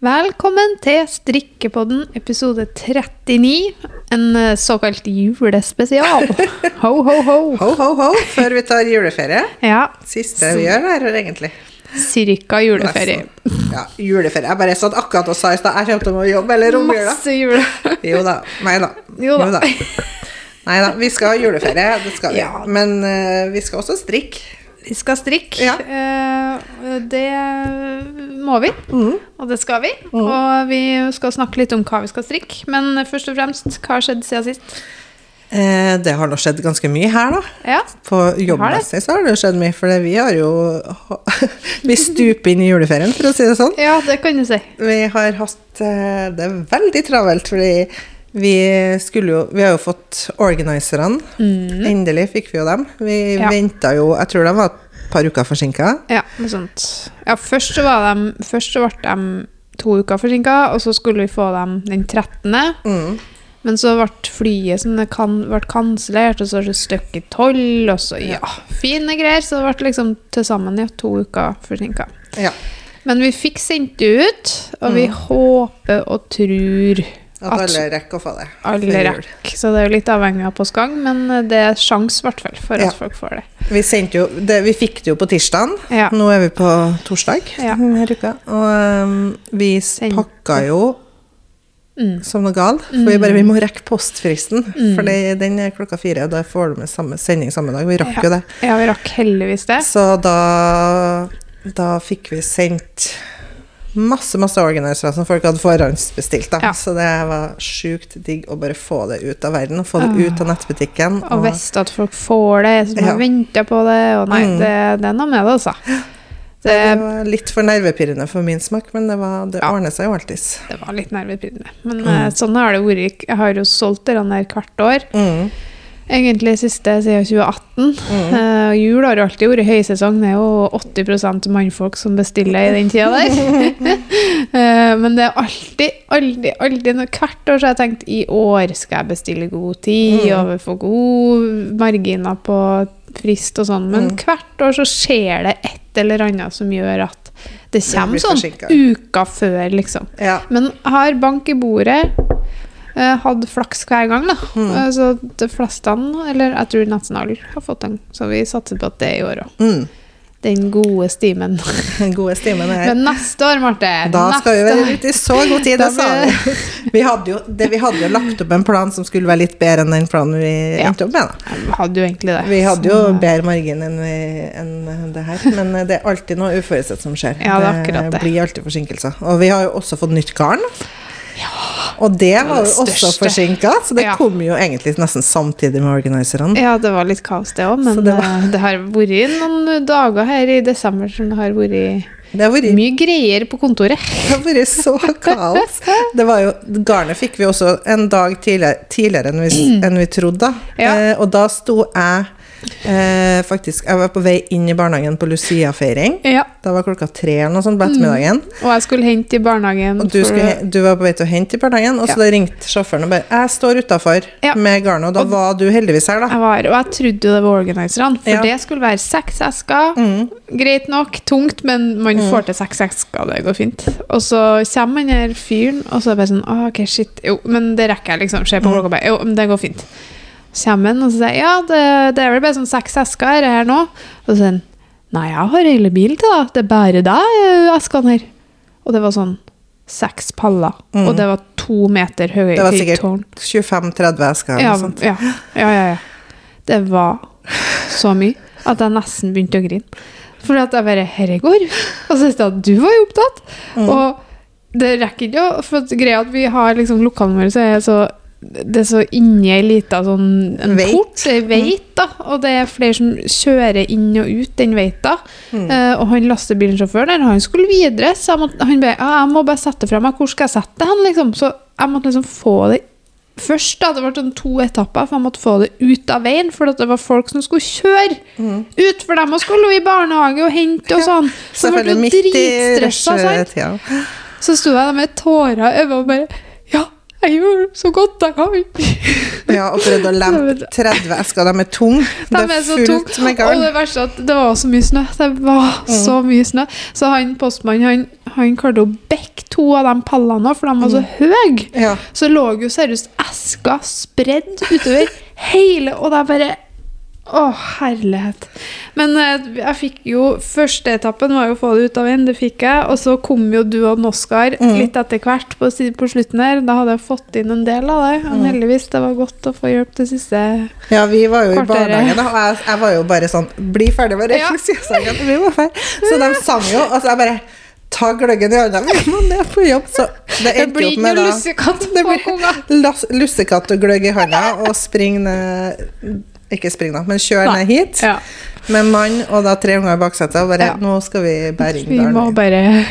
Velkommen til Strikkepodden episode 39. En eh, såkalt julespesial. Ho, ho, ho. Ho, ho, ho, før vi tar juleferie. Ja, Siste vi gjør her, egentlig. cirka juleferie. Nesten. Ja, juleferie. Jeg bare satt akkurat og sa i stad jeg kommer til å jobbe eller romjula. Masse jule. Jo da. Nei da. Jo da. Nei da. Vi skal ha juleferie, det skal vi. Ja. Men uh, vi skal også strikke. Vi skal strikke. Ja. Eh, det må vi, og det skal vi. Og vi skal snakke litt om hva vi skal strikke. Men først og fremst, hva har skjedd siden sist? Eh, det har nå skjedd ganske mye her, da. Ja, På jobbmessig så har det skjedd mye, for vi har jo Vi stuper inn i juleferien, for å si det sånn. ja det kan du si. Vi har hatt eh, det veldig travelt, fordi vi jo Vi har jo fått organiserne. Endelig fikk vi jo dem. Vi Mm. Ja. venta jo Jeg tror de var et par uker forsinka. Ja, noe sånt. Ja, først så var de Først så ble de to uker forsinka, og så skulle vi få dem den 13. Mm. Men så ble flyet som det kan, ble kansellert, og så ble det støkk i toll, og så Ja, fine greier. Så det ble liksom til sammen ja, to uker forsinka. Ja. Men vi fikk sendt det ut, og vi håper og tror At At- alle rekker å få det. alle rekker. Så det er jo litt avhengig av postgang, men det er sjans i hvert fall for Ja. at folk får det. Vi, jo, det, vi fikk det jo på tirsdag. Ja. Nå er vi på torsdag Ja. Og um, vi Sendte. pakka jo Mm. som noe galt, For vi bare vi må rekke postfristen. For den er klokka fire, og da får du med samme sending samme dag. Vi rakk jo det. Ja, vi rakk heldigvis det. Så da, da fikk vi sendt masse masse organisere som folk hadde forhåndsbestilt. Ja. Så det var sjukt digg å bare få det ut av verden, og få det ut av nettbutikken. Og visste at folk får det, som Ja. venta på det. Og nei, Mm. det, det er noe med det, altså. det Det, var litt for nervepirrende for min smak, men det, var, det Ja. ordner seg jo alltids. det var litt nervepirrende. Men Mm. eh, sånn har det vært. Jeg har jo solgt det der hvert år. Mm. Egentlig siste siden 2018. Mm. Uh, jul har alltid vært høysesong. Det er jo 80 mannfolk som bestiller i den tida der. uh, men det er alltid, alltid, alltid Hvert år så har jeg tenkt i år skal jeg bestille god tid Mm. og få gode marginer på frist og sånn. Men Mm. hvert år så skjer det et eller annet som gjør at det kommer det sånn uka før, liksom. Ja. Men har bank i bordet. Uh, hadde flaks hver gang, da. Mm. Eh, så de fleste, eller jeg tror nesten alle, har fått den. Så vi satser på at det er i år òg. Mm. Den gode stimen. Den gode stimen er. Men neste år, Marte Da skal vi være ute i så god tid, det sa vi. Vi hadde, jo, det, vi hadde jo lagt opp en plan som skulle være litt bedre enn den planen vi Ja. endte opp med. da. Vi hadde jo egentlig det. Vi hadde jo bedre margin enn, vi, enn det her, men eh, det er alltid noe uforutsett som skjer. Ja, det det. blir alltid forsinkelser. Og vi har jo også fått nytt garn. Og det var jo også forsinka, så det Ja. kom jo egentlig nesten samtidig med organiserne. Ja, det var litt kaos, det òg, men det, det var- det har vært noen dager her i desember som det har vært Det har vært, mye greier på kontoret. det har vært så kaos. Det var jo, garnet fikk vi også en dag tidligere, tidligere enn, vi, enn vi trodde. Ja. Eh, og da sto jeg eh, faktisk Jeg var på vei inn i barnehagen på Lucia-feiring. Ja, Da var klokka tre eller noe sånt på ettermiddagen. Og jeg skulle hente i barnehagen. Og du, skulle, du var på vei til å hente i barnehagen, og så Ja. ringte sjåføren og bare 'Jeg står utafor Ja. med garnet', og da var du heldigvis her, da. Jeg var, og jeg trodde jo det var organiserne, for det skulle være seks esker. Mm. Greit nok, tungt, men man får til seks esker, det går fint. Og så kommer den her fyren, og så er det bare sånn «Å, Ok, shit. Jo, men det rekker jeg, liksom. Se på klokka bare. Jo, men det går fint. Kommer og sier ja, det, det er vel bare sånn seks esker her nå. Og så sier han nei, jeg har hele bilen til deg. Det er bare deg, eh, eskene her. Og det var sånn seks paller, Mm. og det var to meter høye Det var sikkert 25-30 esker Ja, ja, ja, ja, ja. Det var så mye at jeg nesten begynte å grine. For at jeg bare Herre går. Og så visste jeg at du var jo opptatt. Mm. Og det rekker ikke å For greia at vi har liksom lokalene våre, så er jeg så det er så inni ei lita sånn en Veit. port, ei veit, da. Og det er flere som kjører inn og ut den veita. Mm. Eh, og han lastebilsjåføren der, han skulle videre, så jeg måtte, han bare ja, 'Jeg må bare sette fra meg. Hvor skal jeg sette det hen?' Liksom. Så jeg måtte liksom få det først. da, Det ble sånn to etapper, for jeg måtte få det ut av veien. For det var folk som skulle kjøre ut, for dem og skulle i barnehage og hente og sånn. Så jeg ble jo dritstressa. sant? Så sto jeg der med tårer i øynene og bare Ja, jeg gjør så godt jeg kan. Ja, og prøvde å lempe 30 esker. De er tunge. De er så med Og det verste er at det var så mye snø. Det var så mye snø. Så han postmannen, han, han klarte å bekke to av de pallene for de var så høye. Ja. Så lå jo seriøst esker spredd utover hele, og det er bare Å, herlighet. Men eh, jeg fikk jo Første etappen var jo å få det ut av veien, det fikk jeg. Og så kom jo du og Oskar litt etter hvert på, på slutten her. Da hadde jeg fått inn en del av det. Og heldigvis, det var godt å få hjelp det siste. Ja, vi var jo i Kvarteret. barnehagen, da, og jeg, jeg var jo bare sånn Bli ferdig med Ja. Vi var ferdig. Så de sang jo, og så jeg bare Ta gløggen i hånda, vi må ned på jobb. Så det endte opp med da Det blir lussekatt og gløgg i hånda, og spring ned Ikke spring, da, men kjør ned hit Ja. med mann og da tre unger i baksetet, og bare Ja. Nå skal vi bære inn Vi må bare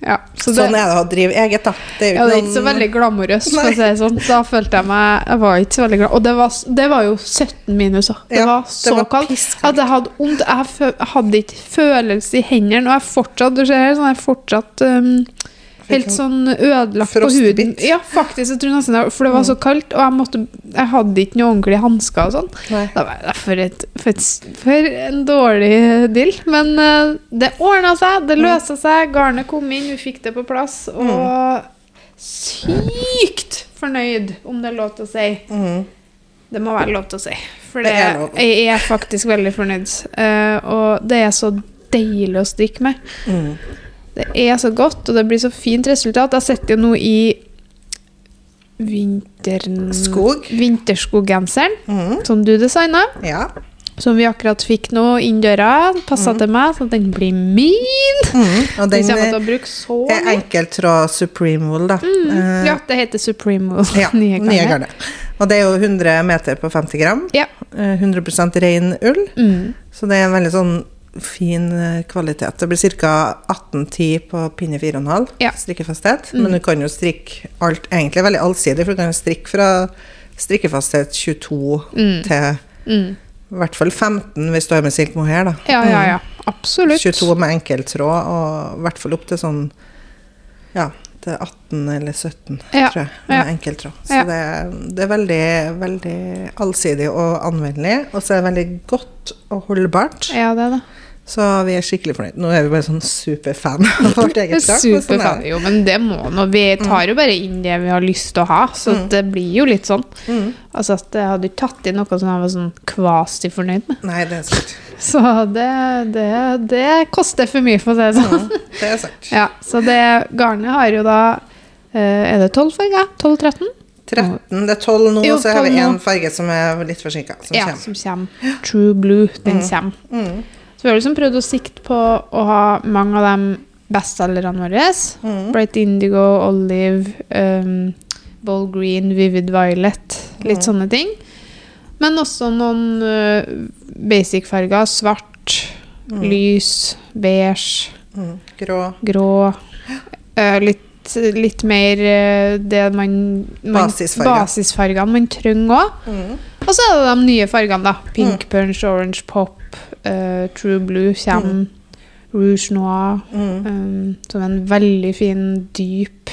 Ja. Så det, Sånn er det å drive eget, da. Det er ja, det er ikke så veldig glamorøst, for å si det sånn. Da følte jeg meg Jeg var ikke så veldig glad. Og det var, det var jo 17 minus. Det Ja, var det så var kaldt at jeg hadde vondt. Jeg hadde ikke følelse i hendene, og jeg fortsatt Du ser her, sånn jeg fortsatt um, Helt sånn ødelagt på huden. Ja, faktisk. Jeg tror nesten det, For det var så kaldt, og jeg, måtte, jeg hadde ikke noe ordentlige hansker og sånn. Da var jeg, for, et, for, et, for en dårlig deal. Men uh, det ordna seg, det løste seg. Garnet kom inn, vi fikk det på plass. Og sykt fornøyd, om det er lov til å si. Mm. Det må være lov til å si. For Det det, er jeg er faktisk veldig fornøyd. Uh, og det er så deilig å strikke med. Mhm. Det er så godt, og det blir så fint resultat. Jeg sitter jo nå i vinteren... Skog. vinterskoggenseren mm. som du designa. Ja. Som vi akkurat fikk nå inn døra. Passa til meg, så den blir min. Mm. Og Den den så er enkelttråd Supreme Wool, da. Eh, Ja, det heter Supreme Wool. Ja, nye nye garnet. garnet. Og det er jo 100 meter på 50 gram. Ja. Eh, 100% ren ull. Mm. Så det er en veldig sånn fin eh, kvalitet. Det blir ca. 18-10 på pinne 4,5 Ja. strikkefasthet. Men du kan jo strikke alt egentlig veldig allsidig, for du kan strikke fra strikkefasthet 22 Mm. til Mm. i hvert fall 15 hvis du har med silk mohair, da. Ja, ja, ja. Absolutt. 22 med enkelttråd, og i hvert fall opp til sånn ja, til 18 eller 17, Ja, tror jeg, med ja. enkelttråd. Så Ja. det, det er veldig, veldig allsidig og anvendelig, og så er det veldig godt og holdbart. Ja, det er det. Så vi er skikkelig fornøyd. Nå er vi bare sånn superfan av vårt eget lag. sånn er Superfan. Jo, men det må nå. Vi tar jo bare inn det vi har lyst til å ha, så det blir jo litt sånn. Mm. Altså at jeg hadde tatt inn noe som jeg var sånn kvasi-fornøyd med. Nei, det er sant. Så det, det, det koster for mye, for å si det sånn. Ja, det er sant. Ja, så det garnet har jo da eh, Er det 12 farger? 12-13? 13, det er 12 nå, Jo, så har vi 12 én farge som er litt forsinka. Som Ja, kommer. som kommer. True Blue, den kommer. Mm. Så vi har liksom prøvd å sikte på å ha mange av de bestselgerne våre. Mm. Bright Indigo, Olive, um, Bold Green, Vivid Violet. Litt sånne ting. Men også noen uh, basic-farger. Svart, lys, beige, Mm. Grå. grå. Uh, litt, litt mer uh, det man, man Basisfarger. Basisfargene man trenger òg. Mm. Og så er det de nye fargene, da. Pink Punch, Orange Pop, uh, True Blue kommer. Rouge Noir. Mm. Um, som en veldig fin, dyp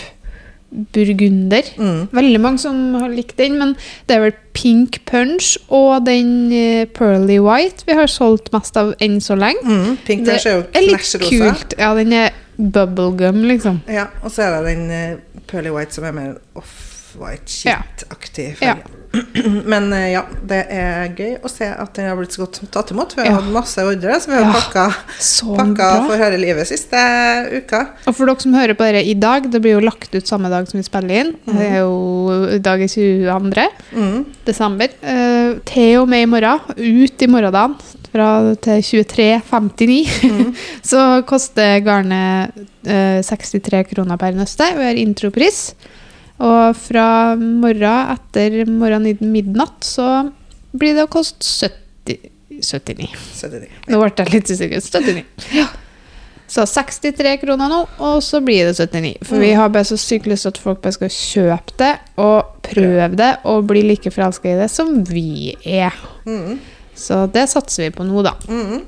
burgunder. Mm. Veldig mange som har likt den, men det er vel Pink Punch og den uh, Pearly White vi har solgt mest av enn så lenge. Mm. Pink Det Punch er jo knæsj kult. Ja, den er bubblegum, liksom. Ja, og så er det den uh, Pearly White som er mer off-white, shit-aktig Ja. farge. Men eh, ja, det er gøy å se at den har blitt så godt tatt imot. Vi har Ja. hatt masse ordre så vi har Ja, pakka, pakka for hele livet siste uka. Og for dere som hører på dette i dag, det blir jo lagt ut samme dag som vi spiller inn. Det er jo dag er 22. Mm. desember. Uh, til og med i morgen, ut i morgendagen, fra til 23.59, så koster garnet uh, 63 kroner per nøste. Vi har intropris. Og fra morgen etter morgen i midnatt så blir det å koste 70, 79. Så det er. Nå ble jeg litt usikker. 79. Ja. Så 63 kroner nå, og så blir det 79. For vi har bare så sykt lyst til at folk bare skal kjøpe det og prøve det og bli like forelska i det som vi er. Mm. Så det satser vi på nå, da. Mm.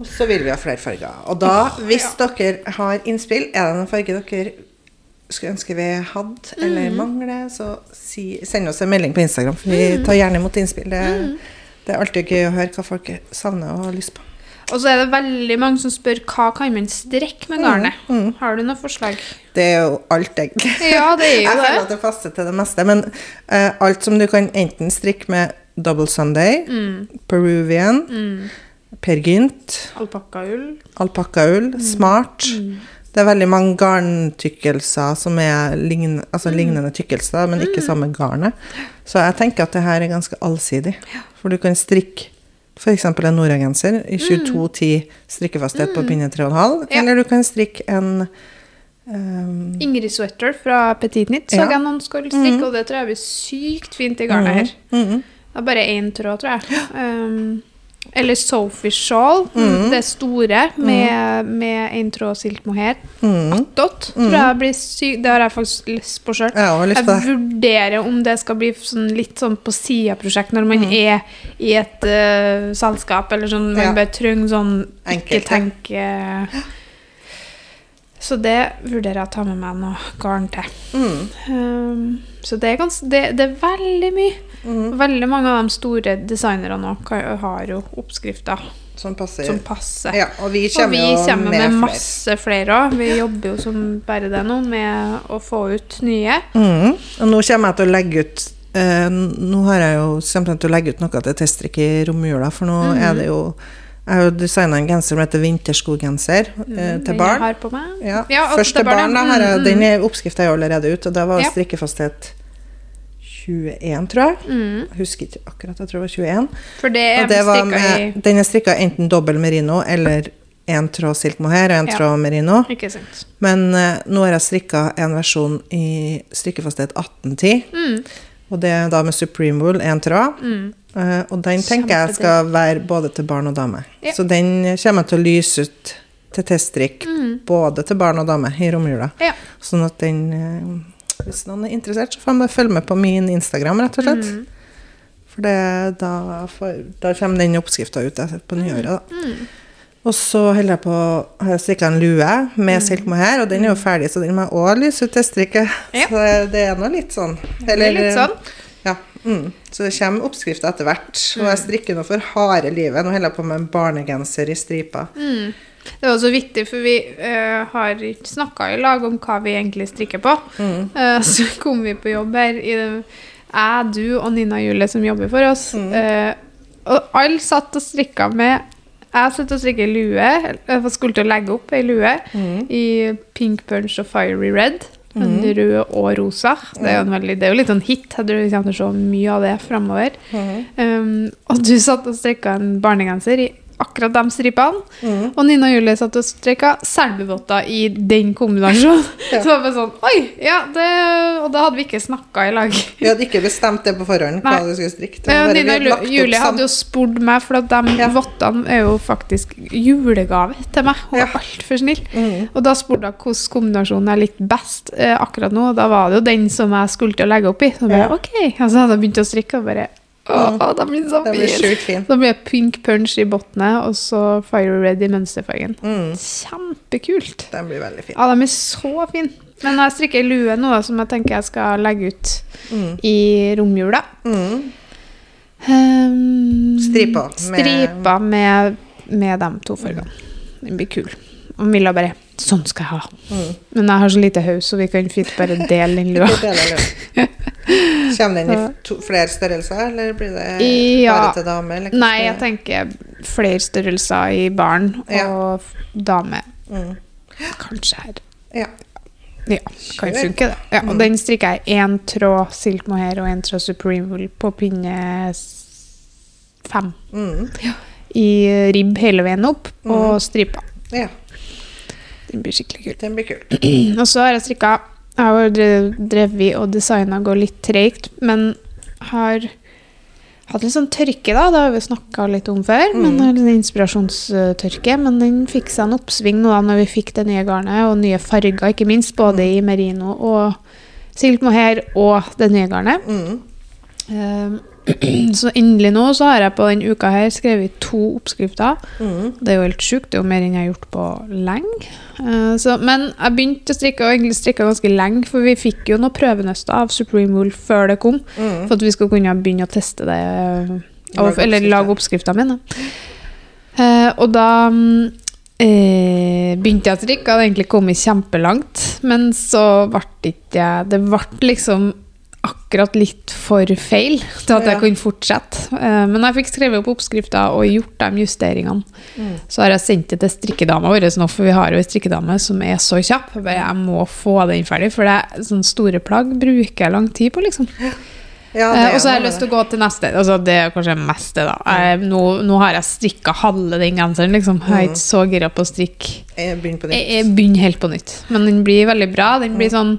Og så vil vi ha flere farger. Og da, hvis dere har innspill, er det noen farger dere skulle ønske vi hadde eller mangler, så si, send oss en melding på Instagram, for vi tar gjerne imot innspill. Det, det er alltid gøy å høre hva folk savner og har lyst på. Og så er det veldig mange som spør hva kan man strekke med garnet. Har du noen forslag? Det er jo alt, egentlig. Ja, det er jo Jeg føler det. at det passer til det meste. Men uh, alt som du kan enten strikke med Double Sunday, Mm. Peruvian, Per Gynt, Alpakkaull. alpakkaull, Mm. smart. Det er veldig mange garntykkelser som er lign, altså Mm. lignende tykkelser, men ikke samme garnet. Så jeg tenker at det her er ganske allsidig. For du kan strikke f.eks. en nordagenser i 22-10 strikkefasthet på pinne 3,5, Mm. Ja. eller du kan strikke en um, Ingrid Sweater fra Petit Knit så Ja. jeg noen skulle strikke, og det tror jeg blir sykt fint i garnet her. mhm. Det er bare én tråd, tror jeg. Um, eller Sophie Shawl, det store, med, med en tråd silt mohair. Mhm. Attåt, tror jeg blir syk. Det har jeg faktisk lyst på sjøl. Jeg lyst Jeg vurderer om det skal bli sånn, litt sånn på sida-prosjekt når man Mm. er i et uh, selskap, eller sånn man Ja. bare trenger sånn ikke Enkelt, tenke Så det vurderer jeg å ta med meg noe garn til. Mm. Um, så det er, gans, det, det er veldig mye. Mm. Veldig mange av de store designerne har jo oppskrifter Som passer. som passer. Ja, og vi Og kommer, vi jo kommer med, med flere. masse flere òg. Vi jobber jo som bare det nå med å få ut nye. Mm. Og nå kommer jeg til å legge ut eh, Nå har jeg jo kommer til å legge ut noe til teststrikk i romjula, for nå Mhm. er det jo Jeg har jo designa en genser som heter vinterskogenser eh, til Den jeg barn. har på meg. Ja, Ja, og Først til til barn, da Her er, mm, den er- oppskrifta er jo allerede ute, og det var Ja. strikkefasthet 21, tror jeg. Mm. Jeg husker ikke akkurat, jeg tror det var 21. For det er Og det var med, i den er strikka enten dobbel merino eller en tråd silk mohair og en Ja. tråd merino. Ikke sant. Men eh, nå har jeg strikka en versjon i strikkefasthet 1810. Mm. Og det er da med Supreme Wool, én tråd. Mm. Eh, og den tenker jeg skal være både til barn og dame. Ja. Så den kommer jeg til å lyse ut til teststrikk Mm. både til barn og dame i romjula. Ja. Sånn at den uh, Hvis noen er interessert, så får de følge med på min Instagram, rett og slett. Mm. For det, da, for, da kommer den oppskrifta ut på nyåret, da. Mm. Og så holder jeg på har jeg strikka en lue Mm. med silk mohair, og den er jo ferdig, så den må jeg òg lyse ut til strikket. Ja. Så det er nå litt sånn. Det er litt sånn. Ja. Mm. Så det kommer oppskrifter etter hvert. Og jeg strikker nå for harde livet. Nå holder jeg på med en barnegenser i striper. Mm. Det er også viktig, for vi uh, har ikke snakka i lag om hva vi egentlig strikker på. Mm. Uh, så kom vi på jobb her, i det, jeg, du og Nina Julie som jobber for oss. Mm. Uh, og alle satt og strikka med Jeg satt og strikka lue. Jeg skulle til å legge opp ei lue Mm. i pink punch og fiery red. En rød og rosa. Det er jo, en veldig, det er jo litt sånn hit. Jeg tror vi kommer til å se mye av det framover. Mm. Um, og du satt og strikka en barnegenser i akkurat de stripene. Mm. Og Nina og Julie satt og strikka selbuvotter i den kombinasjonen. Ja. Så det var bare sånn Oi! Ja, det, og da hadde vi ikke snakka i lag. Vi hadde ikke bestemt det på forhånd, hva Nei. du skulle strikke. Ja, bare vi Nina og Julie hadde jo spurt meg, for de Ja. vottene er jo faktisk julegave til meg. Hun Ja. er altfor snill. Mm. Og da spurte hun hvilken kombinasjon jeg likte best eh, akkurat nå. Og da var det jo den som jeg skulle til å legge opp i. Så bare, Ja. ok. Og så hadde jeg begynt å strikke, og bare Å, å, de blir så Det blir sjukt fin. Da blir det pink punch i bunnen, og så fire red i mønsterfargen. Mm. Kjempekult. Den blir veldig fin. Ja, de er så fin. Men jeg strikker lue nå, som jeg tenker jeg skal legge ut Mm. i romjula. Mm. Um, Striper med- Striper med, med de to fargene. Den blir kul. Og Milla bare Sånn skal jeg ha. Mm. Men jeg har så lite hus, så vi kan fint bare dele den lua. Kommer den i to, flere størrelser, eller blir det Ja. bare til dame? Nei, jeg tenker flere størrelser i barn og ja. dame. Mm. Kanskje her. Ja. Ja, kan funke, det. Ja, og Mm. den strikker jeg én tråd silk mohair og én tråd supreme wool på pinne fem. Mm. I ribb hele veien opp, og Mm. striper. ja. Den blir skikkelig kul. Den blir kul. Og så har jeg strikka Har jo drev- drevet og designa går litt treigt, men har hatt litt sånn tørke, da. Det har vi snakka litt om før. Men Mm. men litt inspirasjonstørke. Men den fikk seg en oppsving nå da når vi fikk det nye garnet, og nye farger, ikke minst. Både i merino og silk mohair og det nye garnet. Mm. Um, så endelig nå så har jeg på denne uka her skrevet to oppskrifter. Mm. Det er jo helt sjukt. Det er jo mer enn jeg har gjort på lenge. Eh, så, men jeg begynte å strikke, og egentlig strikka ganske lenge, for vi fikk jo noen prøvenøster av Supreme Wool før det kom. Mm. For at vi skulle kunne begynne å teste det, eh, og, Lage eller lage oppskriftene mine. Eh, og da mm, eh, begynte jeg å strikke, hadde egentlig kommet kjempelangt. Men så ble det ikke Det ble liksom akkurat litt for feil til at Ja. jeg kunne fortsette. Eh, men jeg fikk skrevet opp oppskrifter og gjort de justeringene. Mm. Så har jeg sendt det til strikkedama vår nå, for vi har jo ei strikkedame som er så kjapp. Jeg, bare, jeg må få den ferdig, for det er sånne store plagg bruker jeg lang tid på, liksom. Ja, Eh, og så har jeg lyst til å gå til neste. Altså det er kanskje mest det, da. Jeg, nå, nå har jeg strikka halve den genseren, liksom. Jeg er ikke så gira på å strikke. Jeg begynner jeg helt på nytt. Men den blir veldig bra. Den blir sånn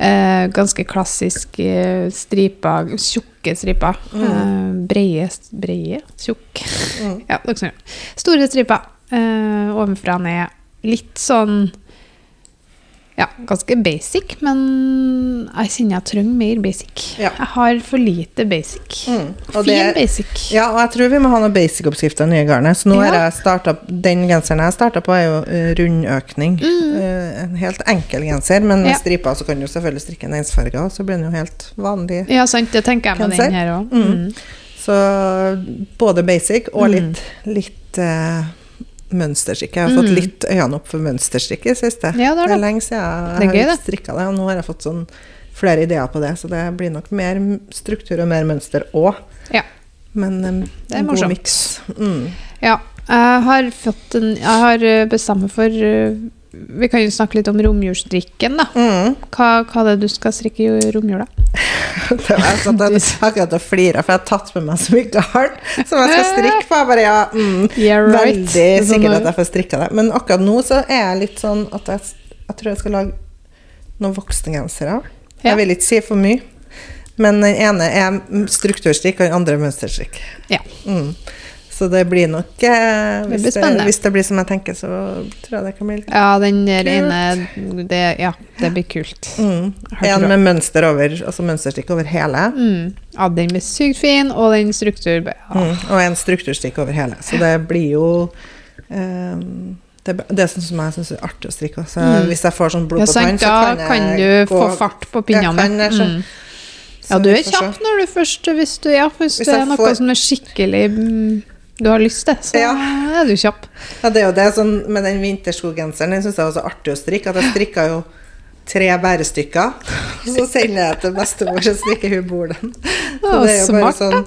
eh, ganske klassisk eh, striper, tjukke striper. Eh, breie, breie, tjukk. Mm. Ja, dere skjønner. Store striper eh, ovenfra og ned. Litt sånn ja, ganske basic, men jeg kjenner jeg trenger mer basic. Ja. Jeg har for lite basic. Mm. Fin det- basic. Ja, og jeg tror vi må ha noen basic-oppskrifter nye garnet. Så nå Ja. jeg startet, Den genseren jeg starta på, er jo eh, rundøkning. Eh, en helt enkel genser, men med Mm. Ja. striper så kan du selvfølgelig strikke en ensfarga, så blir den jo helt vanlig. Ja, sant. Det tenker jeg med Genser. den her òg. Mm. Så både basic og Mm. litt, litt eh, mønsterstrikk. Jeg har fått litt øynene opp for mønsterstrikke i det siste. Mm. Ja, det er det er lenge siden jeg har det. strikka det, og nå har jeg fått sånn flere ideer på det, så det blir nok mer struktur og mer mønster òg. Ja. Men um, Det en god miks. Mm. Ja, jeg har fått en Jeg har eh, bestemt meg for eh, Vi kan jo snakke litt om romjulsstrikken, da. Mm. Hva, hva er det du skal strikke i romjula? Det var jeg satt akkurat og flira, for jeg har tatt med meg så mye garn som jeg skal strikke på. Jeg bare, ja, mm, Yeah, right. Veldig sånn sikker at jeg får strikka det. Men akkurat nå så er jeg litt sånn at jeg, jeg tror jeg skal lage noen voksengensere. Ja. Jeg vil ikke si for mye. Men den ene er strukturstrikk, og den andre er mønsterstrikk. Ja. Mm. Så det blir nok eh, hvis, det, spennende. hvis det blir som jeg tenker, så tror jeg det kan bli litt Ja, den der Kult. ene det, Ja, det blir kult. mm. En med mønster over, altså mønsterstikk over hele. Mm. Ja, den blir sykt fin, og den struktur ja. Mm, og en strukturstikk over hele. Så det blir jo ehm, det, det er sånn som jeg syns er artig å strikke. Så Mm. Hvis jeg får sånn blod på tann, så kan, kan jeg du få fart på pinnene. kan jeg, Mm. Ja, du er kjapp når du først Hvis, du, ja, hvis, Hvis det er noe får- som er skikkelig mm, du har lyst til, så Ja. er du kjapp. Ja, det er jo det sånn med den vinterskogenseren. Den syns jeg var så artig å strikke. At jeg strikka jo tre bærestykker. Så sender jeg til bestemor, så strikker hun Bolen. Så det er jo bare sånn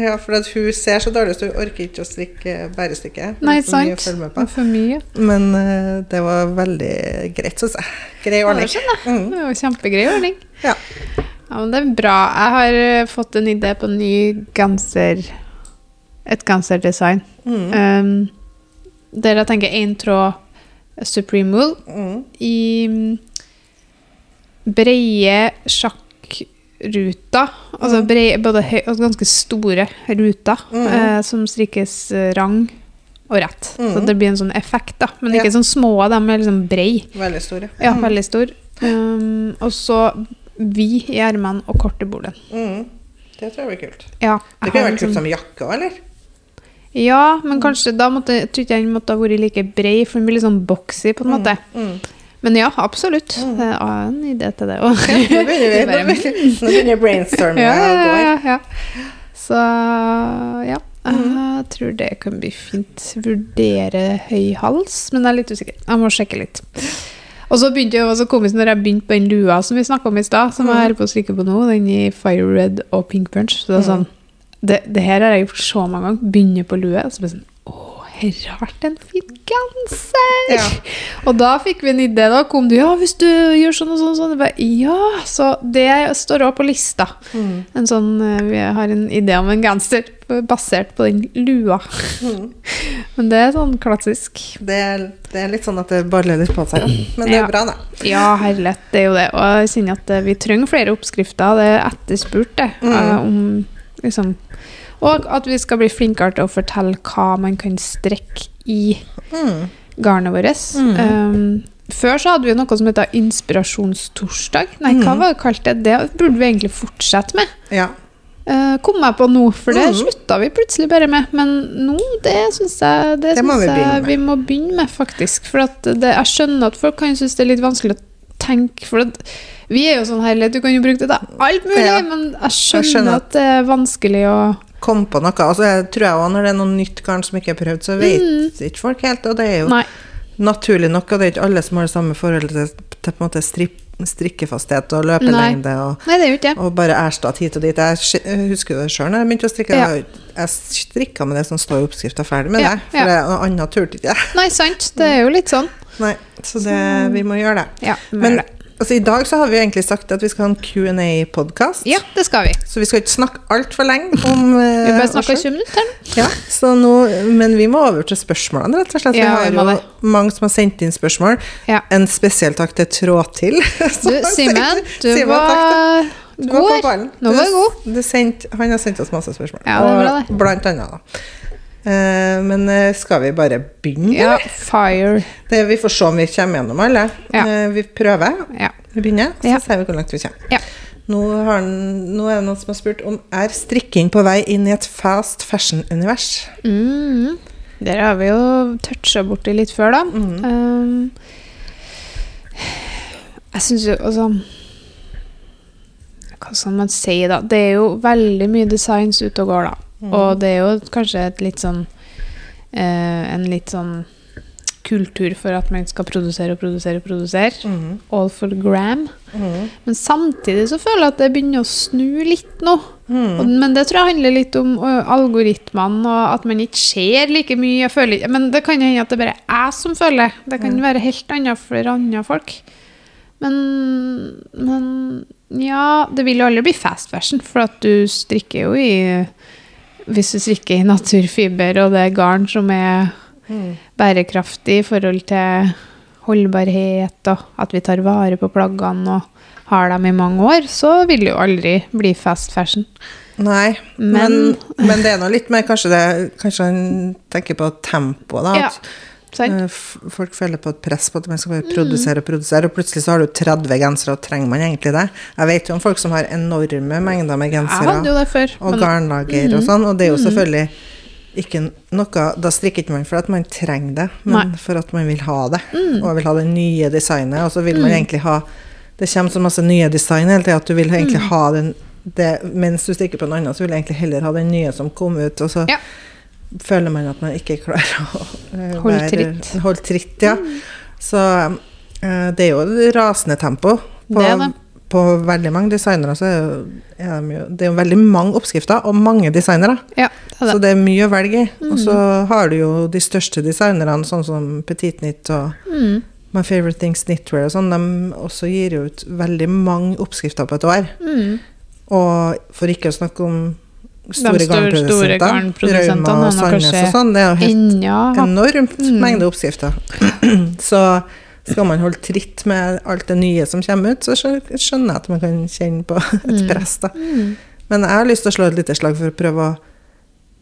Ja, for at hun ser så dårlig ut, så hun orker ikke å strikke bærestykket. Nei, sant. for mye. Men uh, det var veldig greit, syns jeg. Grei Ja, ordning. det var jeg. Mm. Det er kjempegrei ordning. Ja. Ja, men det er bra. Jeg har eh, fått en idé på en ny genser Et genserdesign. Mm. Um, der jeg tenker én tråd Supreme Wool Mm. i brede breie sjakkruter. Altså Mm. breie, både høy, altså ganske store ruter Mm. uh, som strikkes eh, rang og rett. Så Mm. det blir en sånn effekt, da. Men Ja. ikke sånn små, de er liksom brei. Veldig store. Ja, veldig stor. Um, og så vid i ermene og kort i bordet. Mm. Det tror jeg blir kult. Ja, Det kunne vært kult liksom- som jakke òg, eller? Ja, men kanskje da måtte jeg tror ikke den måtte ha vært like brei, for den blir litt sånn boxy på en måte. Mm. Men ja, absolutt. Det er en idé til det òg. Nå begynner brainstorminga ja, å gå. ja, ja. Så ja, jeg tror det kan bli fint. Vurdere høy hals, men jeg er litt usikker. Jeg må sjekke litt. Og så begynte jeg også komisk når jeg begynte på den lua som vi snakka om i stad, som jeg holder på å strikke på nå, den i Fire Red og Pink Punch. Så det er sånn det, det her har jeg gjort så mange ganger. Begynner på lue, og så blir det sånn Å, vært en fin genser! Ja. Og da fikk vi en idé. Da kom du Ja, hvis du gjør sånn og sånn sånn. Bare, ja, så det står òg på lista. Mm. En sånn, eh, Vi har en idé om en genser basert på den lua. Mm. Men det er sånn klassisk. Det, er, det er litt sånn at det baller litt på seg. ja. Men det er Ja. bra, da. Ja, herlighet, det er jo det. Og jeg kjenner at eh, vi trenger flere oppskrifter. Det er etterspurt, det. Mm. eh, om liksom Og at vi skal bli flinkere til å fortelle hva man kan strekke i Mm. garnet vårt. Mm. Um, før så hadde vi noe som heter inspirasjonstorsdag. Nei, hva Mm. var det kalt det? Det burde vi egentlig fortsette med. Ja. Uh, kom jeg på nå, for det Mm. slutta vi plutselig bare med. Men nå, det syns jeg Det, Det må synes vi jeg vi må begynne med, faktisk. For det, jeg skjønner at folk kan synes det er litt vanskelig å tenke. For at vi er jo sånn herlighet, du kan jo bruke det til alt mulig, Ja. men jeg skjønner, Jeg skjønner at det er vanskelig å komme på noe. Altså, jeg tror jeg også når det er noe nytt garn som ikke er prøvd, så vet ikke folk helt. Og det er jo Nei. naturlig nok, og det er ikke alle som har det samme forholdet til, til på en måte strip, strikkefasthet og løpelengde. Og, Nei, det er jo ikke og bare erstatte hit og dit. Jeg husker det sjøl da jeg begynte å strikke. Ja. Jeg, strikka med det som står i oppskrifta, ferdig med Ja, det. For ja. det er noe annet turte ikke jeg. Nei, sant. Det er jo litt sånn. Nei, så det, vi må gjøre det. Ja, vi må Men gjøre det. Altså, i dag så har vi egentlig sagt at vi skal ha en Q&A-podkast. Ja, det skal vi. Så vi skal ikke snakke altfor lenge om Vi eh, bare oss snakka 20 minutter. Ja, så nå, men vi må over til spørsmålene, rett og slett. Ja, vi vi har jo mange som har sendt inn spørsmål. Ja. En spesiell takk til Tråtil. Du, Simen, du Simen, var Du var på god. ballen. Nå var du god. Du sendt, han har sendt oss masse spørsmål. Ja, det er bra, det. blant annet, da. Eh, men eh, skal vi bare begynne? Ja, fire. Det, vi får se om vi kommer gjennom alle. Ja. Eh, vi prøver. Ja. Vi begynner, så Ja. ser vi hvor langt vi kommer. ja. Nå, har nå er det noen som har spurt om er strikking på vei inn i et fast fashion-univers. Mm. Der har vi jo toucha borti litt før, da. Mm. Um, jeg syns jo altså Hva skal man si, da? Det er jo veldig mye designs ute og går, da. Mm. Og det er jo kanskje et litt sånn eh, En litt sånn kultur for at man skal produsere og produsere og produsere. Mhm. All for gram. Mhm. Men samtidig så føler jeg at det begynner å snu litt nå. Mhm. Og, men det tror jeg handler litt om ø, algoritmene, og at man ikke ser like mye. Føler, men det kan hende at det bare er jeg som føler. Det kan være helt annet for andre folk. Men, men ja, det vil jo aldri bli fast fashion, for at du strikker jo i Hvis du strikker i naturfiber, og det er garn som er Mhm. bærekraftig i forhold til holdbarhet, og at vi tar vare på plaggene og har dem i mange år, så vil det jo aldri bli fast fashion. Nei, men, Men- men det er nå litt mer kanskje det Kanskje han tenker på tempoet, da. Ja, At sant? eh, folk føler på et press på at man skal bare produsere og produsere, og plutselig så har du 30 gensere, og trenger man egentlig det? Jeg vet jo om folk som har enorme mengder med gensere. før. og garnlager og sånn, og det er jo selvfølgelig ikke noe Da strikker ikke man for at man trenger det, men Nei. for at man vil ha det. Og vil ha det nye designet, og så vil man egentlig ha Det kommer så masse nye design hele tida at du vil egentlig ha den det, Mens du strikker på en annen, så vil jeg egentlig heller ha den nye som kom ut, og så Ja. Føler man at man ikke klarer å eh, Holde tritt. Hold tritt, ja. Så eh, det er jo rasende tempo. På, Det det. på veldig mange designere så er, jo, er de jo Det er jo veldig mange oppskrifter og mange designere. Ja, det Så det. er mye å velge i. Og så Mm. har du jo de største designerne, sånn som Petit Nitt og Mm. My Favorite Things Knitwear og sånn, de også gir jo ut veldig mange oppskrifter på et år. Mm. Og for ikke å snakke om store store- store garnprodusentene Rauma og Sandnes og sånn, det er jo helt Ennå enormt Mm. mengde oppskrifter. så skal man holde tritt med alt det nye som kommer ut, så skjønner jeg at man kan kjenne på et press. da. mm. Men jeg har lyst til å slå et lite slag for å prøve å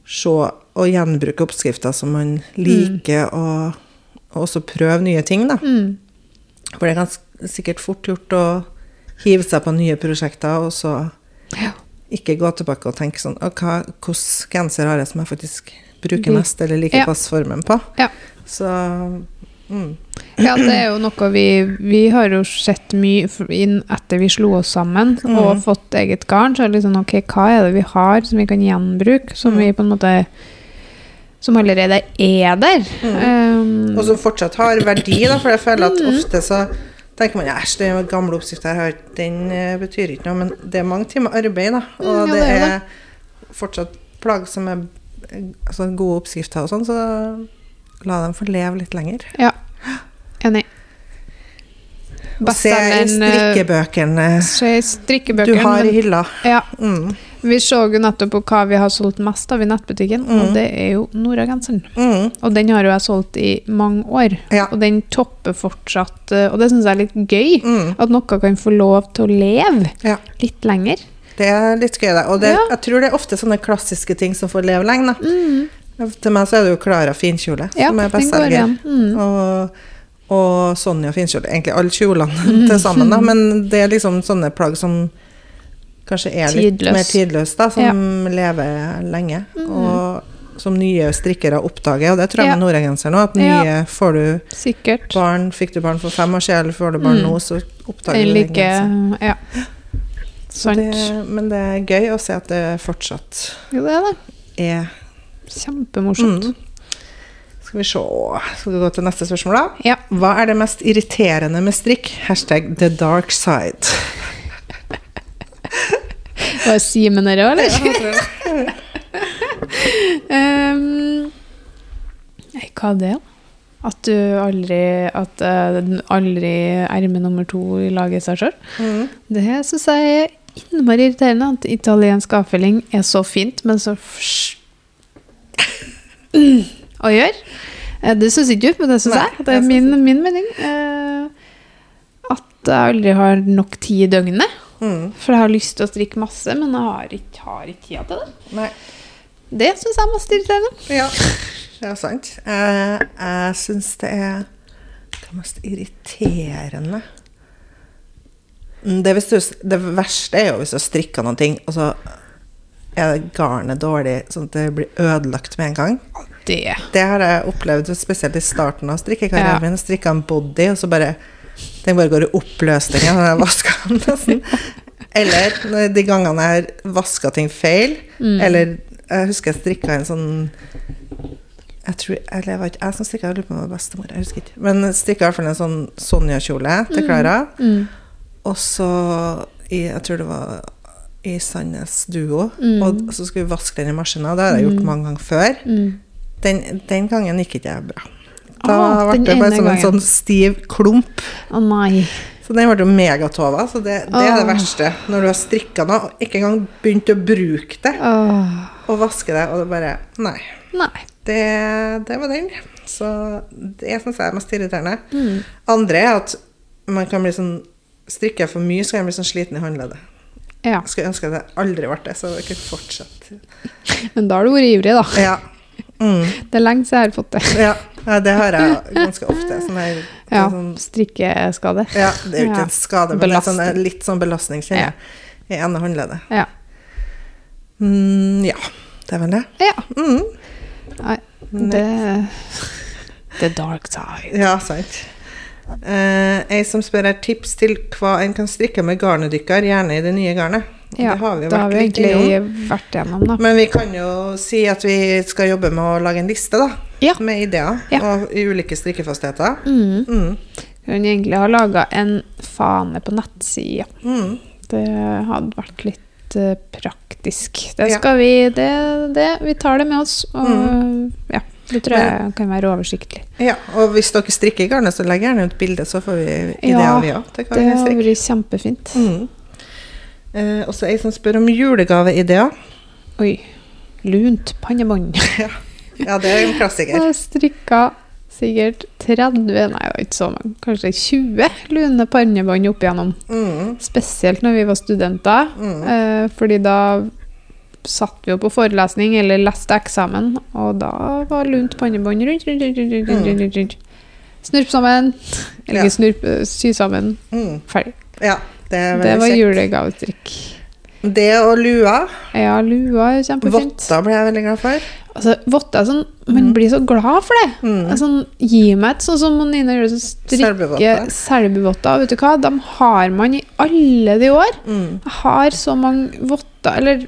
se og gjenbruke oppskrifter som man liker, og, og også prøve nye ting. da. mm. For det er ganske sikkert fort gjort å hive seg på nye prosjekter, og så Ja. Ikke gå tilbake og tenke sånn hva, Hvilken genser har jeg som jeg faktisk bruker mest, eller liker Ja. passformen på? Ja. Så mm. ja, det er jo noe vi Vi har jo sett mye inn etter vi slo oss sammen Mm. og fått eget garn. Så er det sånn OK, hva er det vi har som vi kan gjenbruke? Som Mm. vi på en måte Som allerede er der. Um, Og som fortsatt har verdi, da, for jeg føler at Mm. ofte så tenker man æsj, er gamle oppskrifta her, den eh, betyr ikke noe, men det er mange timer arbeid, da. Og Mm, ja, det, er det. fortsatt plagg som er eh, altså, gode oppskrifter og sånn, så la dem få leve litt lenger. ja. Enig. Og se i eh, strikkebøkene Se i du har i hylla. Ja, Mm. Vi så jo nettopp på hva vi har solgt mest av i nettbutikken, Mm. og det er jo Nora-genseren. Mm. Og den har jo jeg solgt i mange år. Ja. Og den topper fortsatt, eh, og det syns jeg er litt gøy. Mm. At noe kan få lov til å leve Ja. litt lenger. Det er litt gøy, det. Og det, Ja. jeg tror det er ofte sånne klassiske ting som får leve lenge, da. Mm. Til meg så er det jo Klara finkjole som er bestselger. Mm. Og, og Sonja finkjole. Egentlig alle kjolene til sammen, da. Men det er liksom sånne plagg som kanskje er litt Tidløs. mer tidløs, da. Som lever lenge. Og som nye strikkere oppdager. Og det tror jeg med Nora-genser nå. At nye Ja. får du Sikkert. barn Fikk du barn for fem år siden, eller får du barn Mm. nå, så oppdager du den liker genseren. Ja. Så Sant. det, men det er gøy å se at det fortsatt Jo, det er det. er Kjempemorsomt. Mm. Skal vi se Skal vi gå til neste spørsmål, da? Ja. Hva er det mest irriterende med strikk? Hashtag the dark side. Var Simen her òg, eller? Um, nei, hva er det, da? At du aldri At uh, aldri erme nummer to i laget seg sjøl? Mm. Det syns jeg er innmari irriterende. At italiensk avfelling er så fint, men så å gjøre. Eh, Det syns ikke du, men det syns jeg. Det er min, min mening. Uh, At jeg aldri har nok tid i døgnet. Mm. For jeg har lyst til å strikke masse, men jeg har ikke, har ikke tida til det. Nei. Det syns jeg er mest irriterende. Ja, det er sant. Jeg, jeg syns det er det mest irriterende Mm, det, du, det verste er jo hvis du strikker noen ting, og så er garnet dårlig, sånn at det blir ødelagt med en gang. Det. Det har jeg opplevd spesielt i starten av strikkekarrieren Ja. Strikka en body, og så bare Den bare går i oppløsning når jeg vasker den. nesten. Eller de gangene jeg har vaska ting feil. Mm. Eller jeg husker jeg strikka en sånn jeg tror, eller jeg var ikke jeg som strikka, jeg lurer på om det var bestemor. Jeg husker ikke. Men strikka i hvert fall en sånn Sonja-kjole til Klara. Mm. Og så i, Jeg tror det var i Sandnes Duo. Mm. Og så skulle vi vaske den i maskina. Det har jeg gjort mange ganger før. Mm. Den, den gangen gikk ikke jeg bra. Da Ah, ble det bare som en sånn stiv klump. Å nei. Så den ble jo megatova. Så det, det er det verste. Når du har strikka noe, og ikke engang begynt å bruke det, Åh, og vaske det, og det bare Nei. nei. Det, det var den. Så det syns jeg er mest irriterende. Mm. Andre er at man kan bli sånn Strikker jeg for mye, så kan jeg bli sånn sliten i håndleddet. Ja. Jeg skulle ønske at jeg aldri ble det, så jeg kunne fortsette. Men da har du vært ivrig, da. Ja. Mm. Det er lenge siden jeg har fått det. Ja. Ja, det har jeg ganske ofte. Sånn her, Ja, sånn, Strikkeskade. ja, det er jo ikke en skade, men det sånn, litt sånn belastning, kjenner jeg. I ene håndleddet. Ja. Mm, ja, det er vel det. ja. Mm. Nei, det The dark side. Ja, sant. Uh, ei som spør her tips til hva en kan strikke med garnet deres, gjerne i det nye garnet. Ja, det har vi da har vi egentlig gjennom. vært igjennom, da. Men vi kan jo si at vi skal jobbe med å lage en liste, da. Ja. Med ideer Ja. og i ulike strikkefastheter. Mm. Mm. Hun egentlig har laga en fane på nettsida. Mm. Det hadde vært litt uh, praktisk. Det skal vi det, det, Vi tar det med oss. Og Mm. ja, det tror jeg kan være oversiktlig. Ja, og hvis dere strikker i garnet, så legg gjerne ut bilde, så får vi ideer, Ja, vi òg. Det hadde vært kjempefint. Mm. Eh, og så ei som spør om julegaveideer. Oi. Lunt pannebånd. Ja, det er en klassiker. Jeg strikka sikkert 30, nei ikke så mange, kanskje 20 lune pannebånd opp igjennom. Mm. Spesielt når vi var studenter, Mm. eh, fordi da satt vi jo på forelesning eller leste eksamen, og da var lunt pannebånd rundt, rundt, rundt, rundt, rundt, rundt, rundt, rundt. Snurp sammen, eller Ja. snurp, eh, sy sammen, Mm. ferdig. Ja, det Det var kjekt. Det og lua. Ja, lua er kjempefint. Votter ble jeg veldig glad for. Altså, votter er sånn, man blir så glad for det. Mm. Altså, gi meg et sånn som Nina gjør, så strikker Selbuvotter. Vet du hva, de har man i alle de år. Mm. Jeg har så mange votter, eller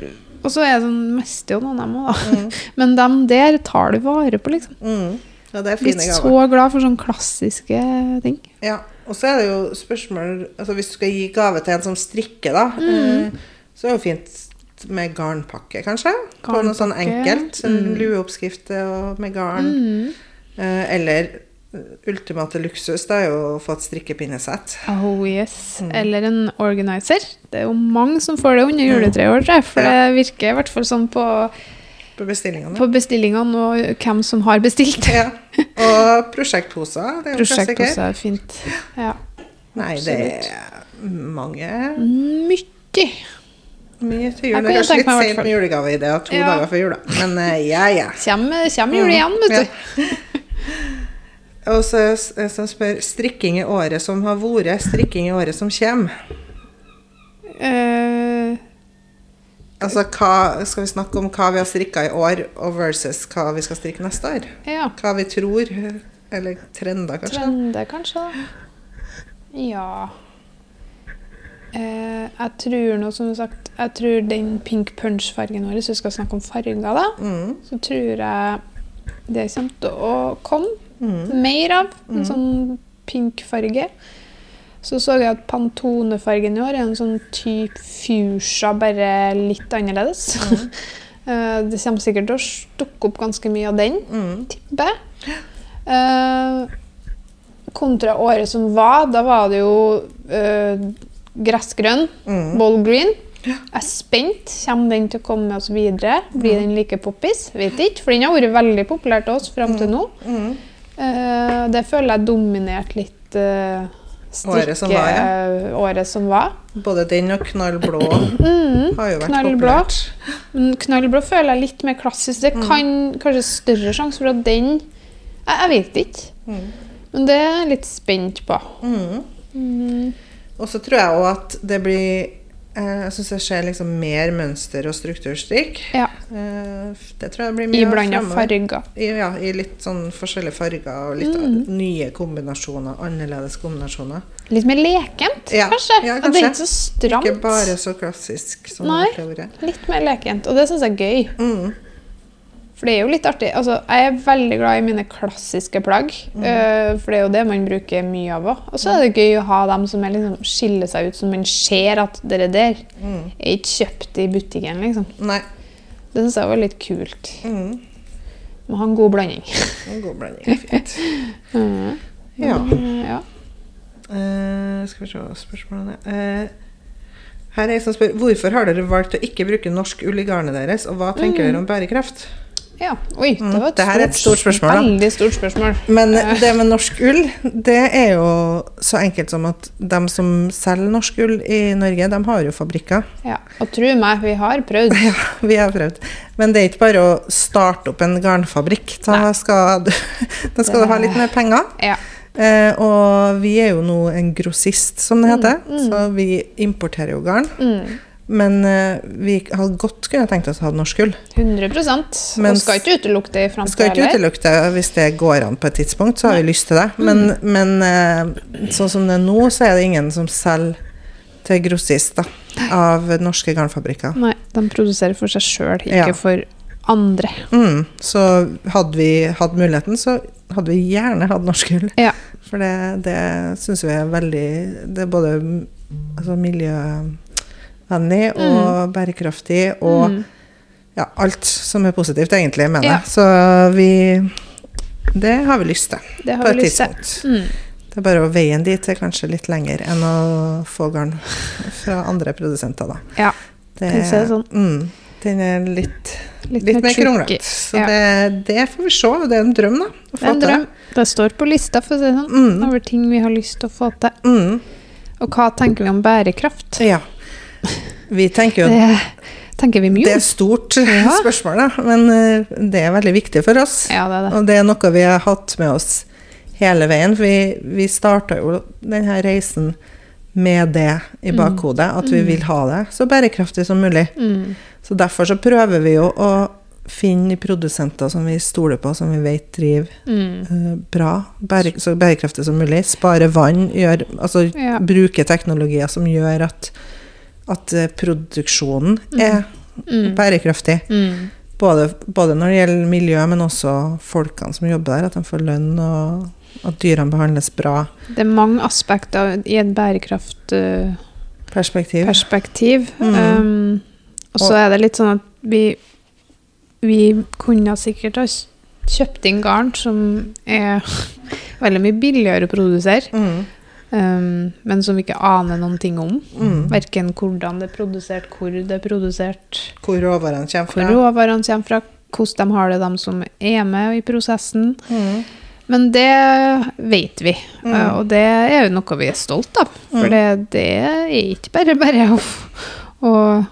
Og så er det sånn Mister jo noen av dem òg, da. Mm. Men dem der tar du vare på, liksom. Mm. Ja, det er fine gaver. så glad for sånne klassiske ting. Ja, og så er det jo spørsmål altså Hvis du skal gi gave til en som strikker, da, Mm. Så er det jo fint med garnpakke, kanskje. På noe sånn enkelt. En mm. lueoppskrift med garn. Mm. Eh, eller eh, ultimate luksus, det er jo å få et strikkepinnesett. Oh yes. Mm. Eller en organizer. Det er jo mange som får det under juletreet vårt, tror jeg, for Ja. det virker i hvert fall sånn på, På bestillingene. på bestillingene og hvem som har bestilt. Ja. Og prosjektposer. Det er jo en Prosjekt klassiker. også er fint. Ja. Nei, det er mange Mye. Mye til jul. Det er kanskje litt i sent med julegaveideer to Ja. dager før jula. Men uh, ja, ja. Kommer, kommer jul igjen, vet Ja. du. Og så s- som spør strikking i året som har vært, strikking i året som kommer. Uh, Altså hva, skal vi snakke om hva vi har strikka i år, og versus hva vi skal strikke neste år? ja. Hva vi tror, eller trender, kanskje? Trender, kanskje? Ja Eh, jeg tror nå, som sagt, jeg tror den pink punch-fargen vår, hvis vi skal snakke om farger, da, Mm. så tror jeg det kommer til å komme Mm. mer av. En sånn pink farge. Så så jeg at Pantone-fargen i år er en sånn type fuchsia, bare litt annerledes. Mm. det kommer sikkert til å dukke opp ganske mye av den, Mm. tipper jeg. Eh, kontra året som var, da var det jo eh, gressgrønn, Mm. bold green. Jeg er spent. Kommer den til å komme med oss videre? Blir den like poppis? Vet ikke, for den har vært veldig populær til oss fram til nå. Mm. Eh, det føler jeg dominerte litt uh, Året som var, året som var. Både den og knallblå har jo vært Mm. knallblå. populært. Knallblå føler jeg litt mer klassisk. Det kan kanskje større sjanse for at den Jeg, jeg vet ikke. Mm. Men det er jeg litt spent på. Mm. Og så tror jeg òg at det blir eh, Jeg syns jeg ser liksom mer mønster og strukturstrikk. Ja. Eh, det tror jeg blir mye I blanda farger. I, ja, i litt sånn forskjellige farger og litt Mm. nye kombinasjoner. Annerledes kombinasjoner. Litt mer lekent, Ja, kanskje. ja, At det er kanskje. ikke så stramt. Ikke bare så klassisk som Nei. det har vært. Litt mer lekent. Og det syns jeg er gøy. Mm. For det er jo litt artig. Altså, jeg er veldig glad i mine klassiske plagg. eh, for det er jo det man bruker mye av òg. Og så er det gøy å ha dem som er liksom, skiller seg ut, som man ser at dere der Mm. er ikke kjøpt i butikken. liksom. Nei. Det syns jeg var litt kult. Mm. Må ha en god blanding. En god blanding er fint. mm. Ja. Ja. Uh, skal vi se spørsmålene. uh, her er jeg som spør Hvorfor har dere valgt å ikke bruke norsk ull i garnet deres, og hva tenker dere om bærekraft? Ja. Oi, det var et, Mm, stort, et stort spørsmål. Veldig stort spørsmål. Men Eh, det med norsk ull, det er jo så enkelt som at de som selger norsk ull i Norge, de har jo fabrikker. ja. Og tro meg, vi har prøvd. Ja, vi har prøvd. Men det er ikke bare å starte opp en garnfabrikk. Da skal, du, da skal du ha litt mer penger. Ja. Eh, og vi er jo nå en grossist, som det heter. Mm, Så vi importerer jo garn. Mm. Men eh, vi hadde godt kunne tenkt oss å ha norsk gull. 100% Men- Og skal ikke utelukke det i framtida skal ikke utelukke det hvis det går an på et tidspunkt, så har vi lyst til det. Men, men eh, sånn som det er nå, så er det ingen som selger til grossist av norske garnfabrikker. Nei, de produserer for seg sjøl, ikke Ja. for andre. Mm, så hadde vi hatt muligheten, så hadde vi gjerne hatt norsk gull. Ja. For det, det syns vi er veldig Det er både altså altså, miljøvennlig og bærekraftig og Mm. ja, alt som er positivt, egentlig, mener jeg. Ja. Så vi Det har vi lyst til på et til. tidspunkt. Mm. Det er bare å veien dit er kanskje litt lenger enn å få garn fra andre produsenter, da. Ja. Det, det sånn. mm, den er litt, Litt, litt mer kronglete. Så Ja. det, det får vi se. Det er en drøm, da. Det er en til drøm. Det står på lista for å si det sånn, Mm. over ting vi har lyst til å få til. Mm, Og hva tenker vi om bærekraft? ja. Vi tenker jo Det tenker vi mye Det er stort Ja. spørsmål, da, men eh, det er veldig viktig for oss. Ja, det det. Og det er noe vi har hatt med oss hele veien. For vi, vi starta jo denne reisen med det i bakhodet, at vi vil ha det så bærekraftig som mulig. Mm. Så derfor så prøver vi jo å finne produsenter som vi stoler på, som vi vet driver Mm. eh, bra, bære, så bærekraftig som mulig. Spare vann, gjør, altså Ja. bruke teknologier som gjør at, at eh, produksjonen er Mm. bærekraftig. Mm. Både, både når det gjelder miljø, men også folkene som jobber der. At de får lønn, og at dyrene behandles bra. Det er mange aspekter i et bærekraftperspektiv. Perspektiv. Mm. Um, og så er det litt sånn at vi, vi kunne sikkert ha kjøpt inn garn som er veldig mye billigere å produsere, Mm. Um, men som vi ikke aner noen ting om. Mm. Verken hvordan det er produsert, hvor det er produsert, Hvor råvarene kommer hvor fra. råvarene kommer fra, hvordan de har det, de som er med i prosessen. Mm. Men det vet vi, Mm. uh, og det er jo noe vi er stolt av. For Mm. det, det er ikke bare bare å, å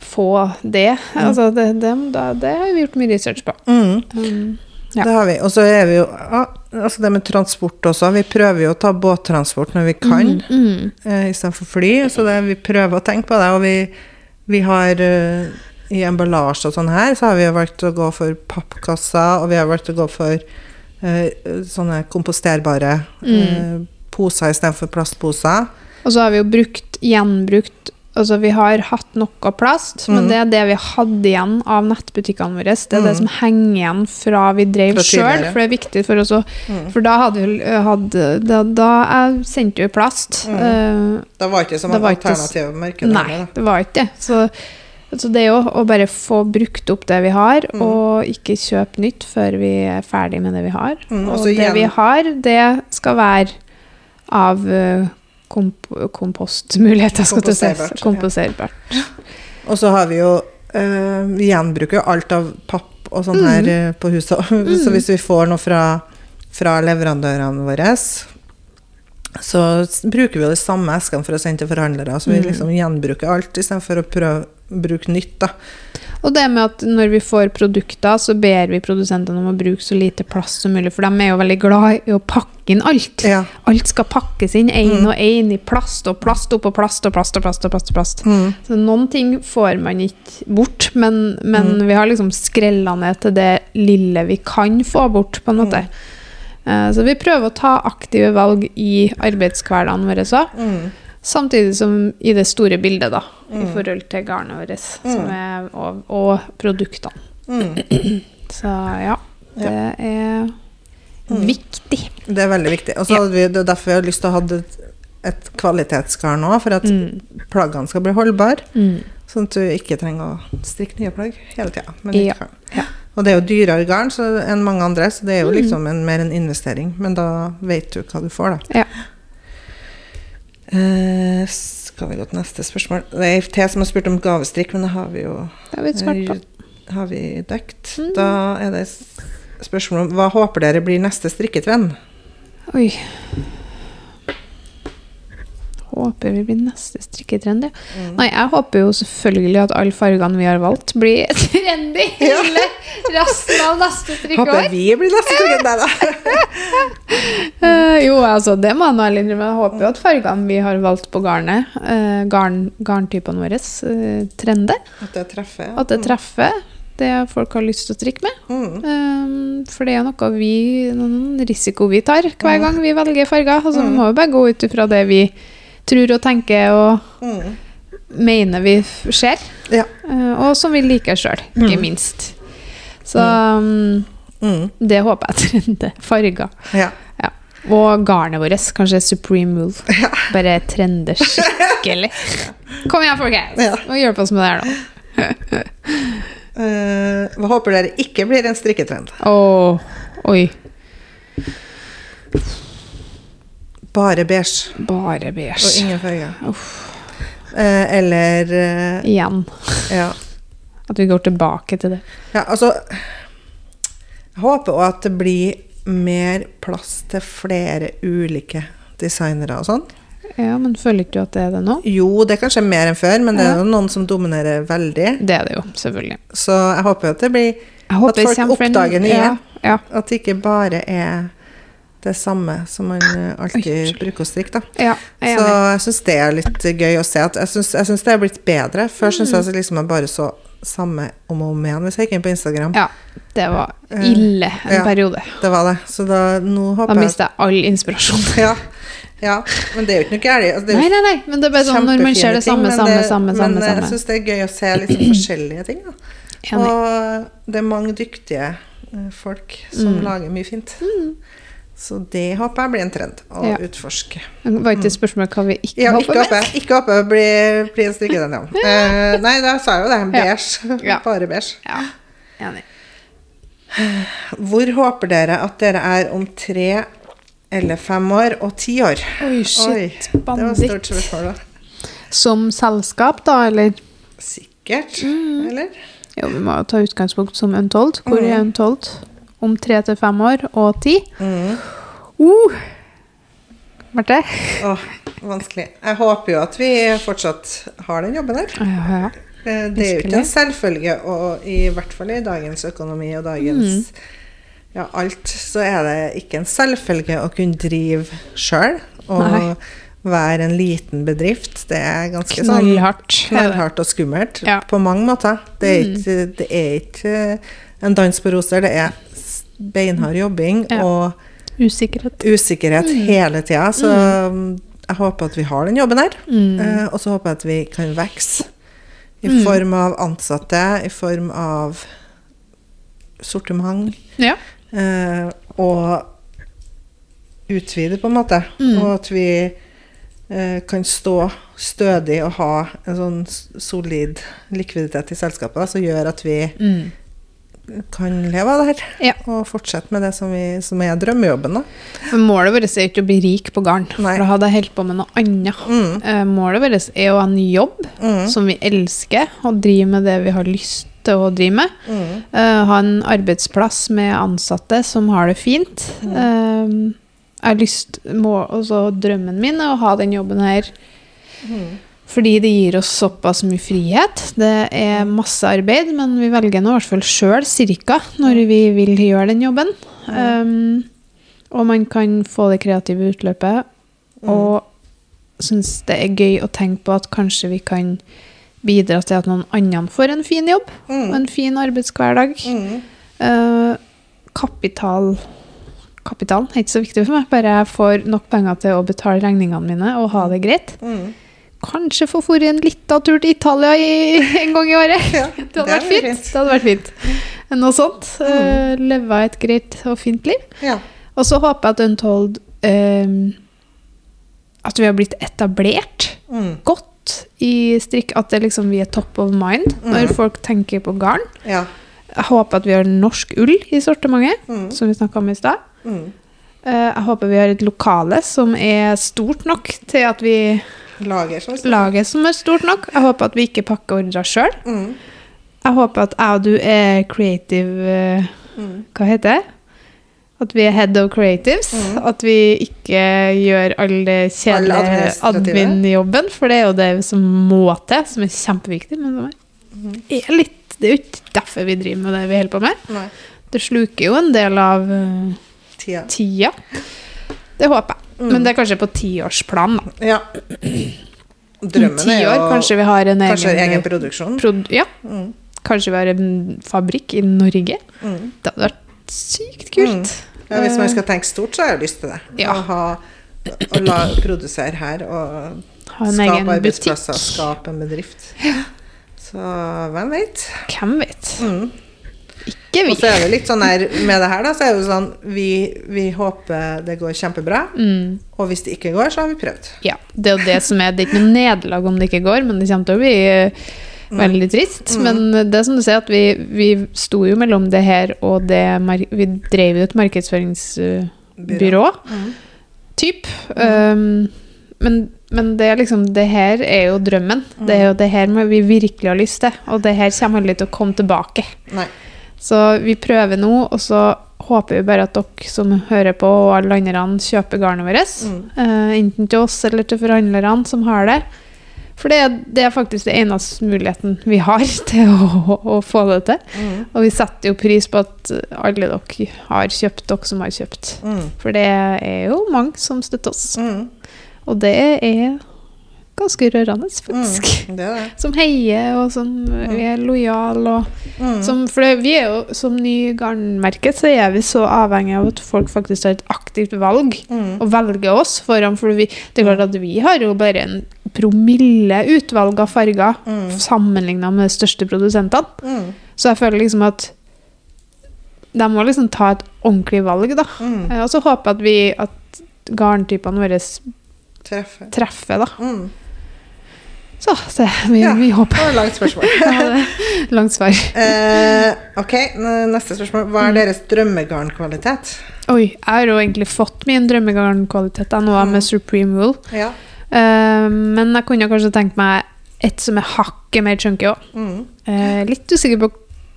få det. Altså, det, det, det har vi gjort mye research på. Mm. Ja. Det har vi. Og så er vi jo ja, altså Det med transport også. Vi prøver jo å ta båttransport når vi kan, mm, eh, istedenfor fly. Så det, vi prøver å tenke på det. Og vi, vi har eh, i emballasje og sånn her, så har vi valgt å gå for pappkasser, og vi har valgt å gå for uh, sånne komposterbare Mm. uh, poser istedenfor plastposer. og så har vi jo brukt gjenbrukt Altså, vi har hatt noe plast, men Mhm. det er det vi hadde igjen av nettbutikkene våre. Det er det Mhm. som henger igjen fra vi drev sjøl, for det er viktig for oss å Mm. For da hadde vi hadde, da, da jeg sendte vi plast. Eh, Det var ikke som Det et var ikke s- alternativ marked. Nei, det var ikke det. Så, så det er jo å bare få brukt opp det vi har, Mm. og ikke kjøpe nytt før vi er ferdig med det vi har. Mm, og det vi har, det skal være av eh, komp kompostmuligheter. Komposterbart, ja. Og så har vi jo eh, Vi gjenbruker jo alt av papp og sånn Mm. her eh, på huset. Så hvis vi får noe fra, fra leverandørene våre, så bruker vi jo de samme eskene for å sende til forhandlere. Så vi Mm. liksom gjenbruker alt istedenfor å prøve bruke nytt. da. Og det med at når vi får produkter, så ber vi produsentene om å bruke så lite plass som mulig, for de er jo veldig glad i å pakke inn alt. Ja. Alt skal pakkes inn én Mm. og én i plast og plast oppå plast og plast og plast. og plast og plast. Mm. Så noen ting får man ikke bort, men, men Mm. vi har liksom skrella ned til det lille vi kan få bort, på en måte. Mm. Så vi prøver å ta aktive valg i arbeidshverdagen vår òg. Samtidig som i det store bildet, da, i Mm. forhold til garnet vårt Mm. er, og, og produktene. Mm. Så ja, det er Mm. viktig. Det er veldig viktig. Og så Ja. hadde vi, det er derfor vi har lyst til å ha et, et kvalitetsgarn òg, for at Mm. plaggene skal bli holdbare. Mm. Sånn at du ikke trenger å strikke nye plagg hele tida. Ja, ja. Og det er jo dyrere garn enn mange andre, så det er jo liksom en, mer en investering. Men da vet du hva du får, da. Ja. Eh, skal vi gå til neste spørsmål? Det er til som har spurt om gavestrikk, men det har vi jo Det har vi svart på. eh, har vi dekt. Mm. Da er det spørsmål om hva håper dere blir neste strikketrend? Oi. Håper vi blir neste strikketrendy. Mm. Nei, jeg håper jo selvfølgelig at alle fargene vi har valgt, blir trendy hele resten av neste Håper vi blir neste strikketrend? Da. Eh, jo, altså, det må jeg nå ærlig innrømme. Jeg håper jo at fargene vi har valgt på garnet, uh, garn, garntypene våre, uh, trender. At det treffer. At det treffer det folk har lyst til å strikke med. Mm. Um, for det er noe vi, noen risiko vi tar hver gang vi velger farger. Altså, Vi Mm. må jo bare gå ut ifra det vi tror og tenker og Mm. mener vi ser. Ja. Eh, og som vi liker sjøl, ikke Mm. minst. Så um, det håper jeg trender. Farger. Ja. Ja. Og garnet vårt, kanskje Supreme Wool. Ja. Bare trender skikkelig. Kom igjen, folkens! Ja. Og hjelp oss med det her nå. uh, hva håper dere ikke blir en strikketrend? Åh, oi. Bare beige Bare og beige. ingen farger. Eh, eller eh, Igjen. ja. At vi går tilbake til det. ja, altså Jeg håper òg at det blir mer plass til flere ulike designere og sånn. Ja, men føler ikke du at det er det nå? Jo, det er kanskje mer enn før, men det er jo noen som dominerer veldig. Det er det jo, selvfølgelig. Så jeg håper at det blir At folk oppdager nye. Ja, ja, At det ikke bare er det samme som man eh, alltid Oi, bruker å strikke, da. ja, jeg Så jeg syns det er litt gøy å se. At jeg syns, det er blitt bedre. Før syns Mm. jeg liksom jeg bare så samme om og om igjen hvis jeg gikk inn på Instagram. Ja, det var Eh, ille en ja. periode. Det var det. Så da, nå håper jeg mista jeg all inspirasjon. ja, ja, men det er jo ikke noe galt. Altså, Nei, nei, nei, men det er bare sånn når man ser det ting, samme, samme, det- samme, samme. Men samme. jeg samme. syns det er gøy å se litt liksom forskjellige ting. Da. Og det er mange dyktige eh, folk som Mm. lager mye fint. Mm. Så det håper jeg blir en trend å Ja. utforske. Var ikke spørsmål hva vi ikke Ja, ikke håper håper, ikke håper blir, blir en strikketrend, ja. Eh, nei, da sa jeg jo det. Beige. Ja. Bare beige. Ja, enig. Hvor håper dere at dere er om tre eller fem år og ti år? Oi, Oi, shit. det var et stort Banditt. spørsmål, da. Som selskap, da, eller? Sikkert, Mm. eller? Jo, vi må ta utgangspunkt som Untold. Hvor er Mm. Om tre til fem år og ti? Mm. Uh! Marte? Åh, vanskelig. Jeg håper jo at vi fortsatt har den jobben her. Ja, ja. Eh, Det er jo ikke en selvfølge, og i hvert fall i dagens økonomi og dagens ja, alt, så er det ikke en selvfølge å kunne drive sjøl og Nei. være en liten bedrift. Det er ganske sånn Knallhardt. knallhardt og skummelt Ja. på mange måter. Det er Mm. ikke, det er ikke en dans på roser, det er beinhard jobbing Ja. og Usikkerhet. usikkerhet Mm. hele tida. Så mm. jeg håper at vi har den jobben her. Mm. Eh, og så håper jeg at vi kan vokse. I form av ansatte, i form av sortiment. Ja. Eh, og utvide, på en måte. Mm. Og at vi eh, kan stå stødig og ha en sånn solid likviditet i selskapet da, som gjør at vi Mm. Kan leve av det her. Ja. Og fortsette med det som, vi, som er drømmejobben. da. Målet vårt er ikke å bli rik på garn, Nei. for da hadde jeg holdt på med noe annet. Mm. Eh, Målet vårt er å ha en jobb Mm. som vi elsker, og drive med det vi har lyst til å drive med. Mm. Uh, ha en arbeidsplass med ansatte som har det fint. Uh, lyst, må, også Drømmen min er å ha den jobben her Mm. Fordi det gir oss såpass mye frihet. Det er masse arbeid, men vi velger nå i hvert fall sjøl cirka når vi vil gjøre den jobben. Um, og man kan få det kreative utløpet, og syns det er gøy å tenke på at kanskje vi kan bidra til at noen andre får en fin jobb og Mm. en fin arbeidshverdag. Mm. Eh, kapital Kapitalen er ikke så viktig for meg, bare jeg får nok penger til å betale regningene mine og ha det greit. Mm. Kanskje få dratt en liten tur til Italia i, en gang i året. Ja, Det hadde vært fint. Det hadde vært fint. Noe sånt. Uh, leve et greit og fint liv. Ja. Og så håper jeg at Untold uh, At vi har blitt etablert Mm. godt i strikk. At det liksom vi er top of mind når Mhm. folk tenker på garn. ja. Jeg håper at vi har norsk ull i sortimentet, Mm. som vi snakka om i stad. Mm. Eh, jeg håper vi har et lokale som er stort nok til at vi Lager, som det står. Som er stort nok. Jeg håper at vi ikke pakker ordrer sjøl. Mm. Jeg håper at jeg og du er creative eh, Mm. Hva heter det? At vi er head of creatives. Mm. At vi ikke gjør all det kjedelige admin-jobben, for det er jo det som må til, som er kjempeviktig. Men som er- Mhm. er litt Det er jo ikke derfor vi driver med det vi holder på med. Nei. Det sluker jo en del av uh, Tida. tida. Det håper jeg. Mm. Men det er kanskje på tiårsplan. da. Ja. Om Drømmen ti er jo år kanskje vi har en egen, egen produksjon. prod Ja, Mm. kanskje vi har en fabrikk i Norge. Mm. Det hadde vært sykt kult. Ja, hvis man skal tenke stort, så har jeg lyst til det. Ja. Å ha å la, produsere her og Ha en skape arbeidsplasser, butikk. skape en bedrift. Så hvem vet? Hvem vet? Mm. Vi. Og så er det litt sånn her med det her, da, så er det jo sånn vi, vi håper det går kjempebra. Mm. Og hvis det ikke går, så har vi prøvd. Ja, det er jo det som er Det er ikke noe nederlag om det ikke går, men det kommer til å bli eh, veldig trist. Mm. Men det er som du sier, at vi, vi sto jo mellom det her og det Vi drev jo et markedsføringsbyrå, Mm. typ. Um, men, men det er liksom Det her er jo drømmen. Det er jo det her vi virkelig har lyst til. Og det her kommer aldri til å komme tilbake. Nei. Så vi prøver nå, og så håper vi bare at dere som hører på, og alle andre kjøper garnet vårt. Mm. Uh, enten til oss eller til forhandlerne som har det. For det, det er faktisk den eneste muligheten vi har til å, å få det til. Mm. Og vi setter jo pris på at alle dere har kjøpt, dere som har kjøpt. Mm. For det er jo mange som støtter oss. Mm. Og det er ganske rørende, faktisk. Mm. Det det. Som heier, og som vi er lojale. Og Mm. som, for det, vi er jo, som ny garnmerke så er vi så avhengig av at folk faktisk tar et aktivt valg. Mm. Og velger oss foran. For vi, det er klart at vi har jo bare en promille utvalg av farger Mm. sammenligna med de største produsentene. Mm. Så jeg føler liksom at de må liksom ta et ordentlig valg, da. Mm. Eh, Og så håper jeg at vi at garntypene våre Treffer. treffer, da. Mm. Så, se, vi, Ja. vi håper. Det var et langt spørsmål. Ja, Langt svar. Eh, ok, neste spørsmål. Hva Mm. er deres drømmegarnkvalitet? Oi, jeg har jo egentlig fått min drømmegarnkvalitet nå Mm. med Supreme Wool. Ja. Eh, men jeg kunne kanskje tenkt meg et som er hakket mer chunky òg. Mm. Eh, litt usikker på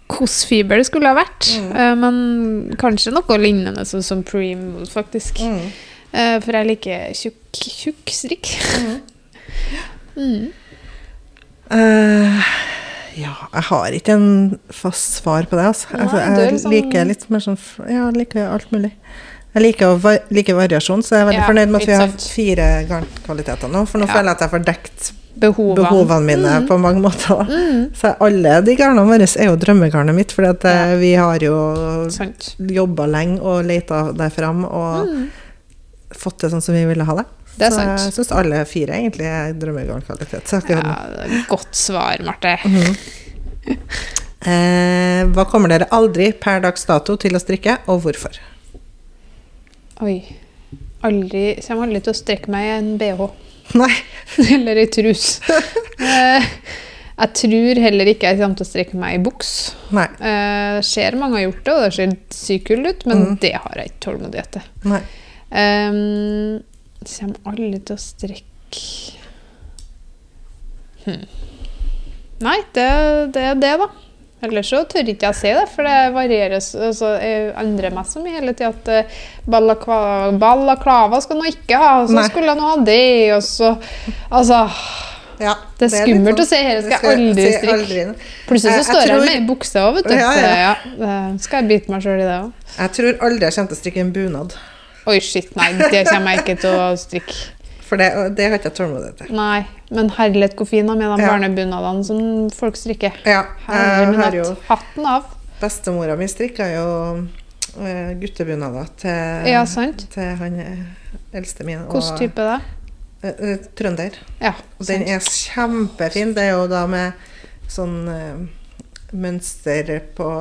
hvilken fiber det skulle ha vært, Mm. eh, men kanskje noe lignende som Supreme Wool, faktisk. Mm. Eh, for jeg liker tjukk, tjukk strikk. Mm. Eh, ja, jeg har ikke en fast svar på det. Altså. Nei, altså, jeg sånn- liker litt mer sånn Ja, liker alt mulig. Jeg liker, å liker variasjon, så jeg er veldig Ja, fornøyd med at vi har sant. fire garnkvaliteter nå. For nå Ja. føler jeg at jeg får dekt Behovene. behovene mine Mm. på mange måter. Mm. Så alle de garnene våre er jo drømmegarnet mitt, for Ja. vi har jo jobba lenge og leita der fram og Mm. fått det sånn som vi ville ha det. Det er Så jeg sant. syns alle fire egentlig er drømmegarnkvalitet. Ja, godt svar, Marte. Eh, hva kommer dere aldri per dags dato til å strikke, og hvorfor? Oi. Aldri, kommer aldri til å strekke meg i en bh. Nei. Eller i trus. Eh, jeg tror heller ikke jeg kommer til å strekke meg i buks. Nei. Eh, Det ser mange har gjort det, og det ser sykt kult ut, men det har jeg ikke tålmodighet til. Nei. Um, kommer aldri til å strekke hmm. Nei, det, det er det, da. Ellers så tør ikke jeg si det, for det varierer så- altså, Jeg endrer meg så mye hele tida at eh, balakva- balaklava skal nå ikke ha, og så Nei. skulle jeg nå ha det, og så Altså Ja, Det er skummelt sånn- å si, her skal jeg det aldri strikke. Plutselig så står jeg står jeg tror- med i bukse òg, vet du. Ja, Så, ja. ja, skal jeg bite meg sjøl i det òg. Jeg tror aldri jeg kommer til å strikke en bunad. Oi, shit, nei, det kommer jeg ikke til å strikke. For det, det har ikke jeg tålmodighet til. Nei, men herlighet hvor fin med de Ja. barnebunadene som folk strikker. Ja, jeg har jo hatt. Hatten av. Bestemora mi strikka jo eh, guttebunader til, Ja, til han eh, eldste min. Hvilken type da? eh, trønder. Ja, den er kjempefin. Det er jo da med sånn mønster på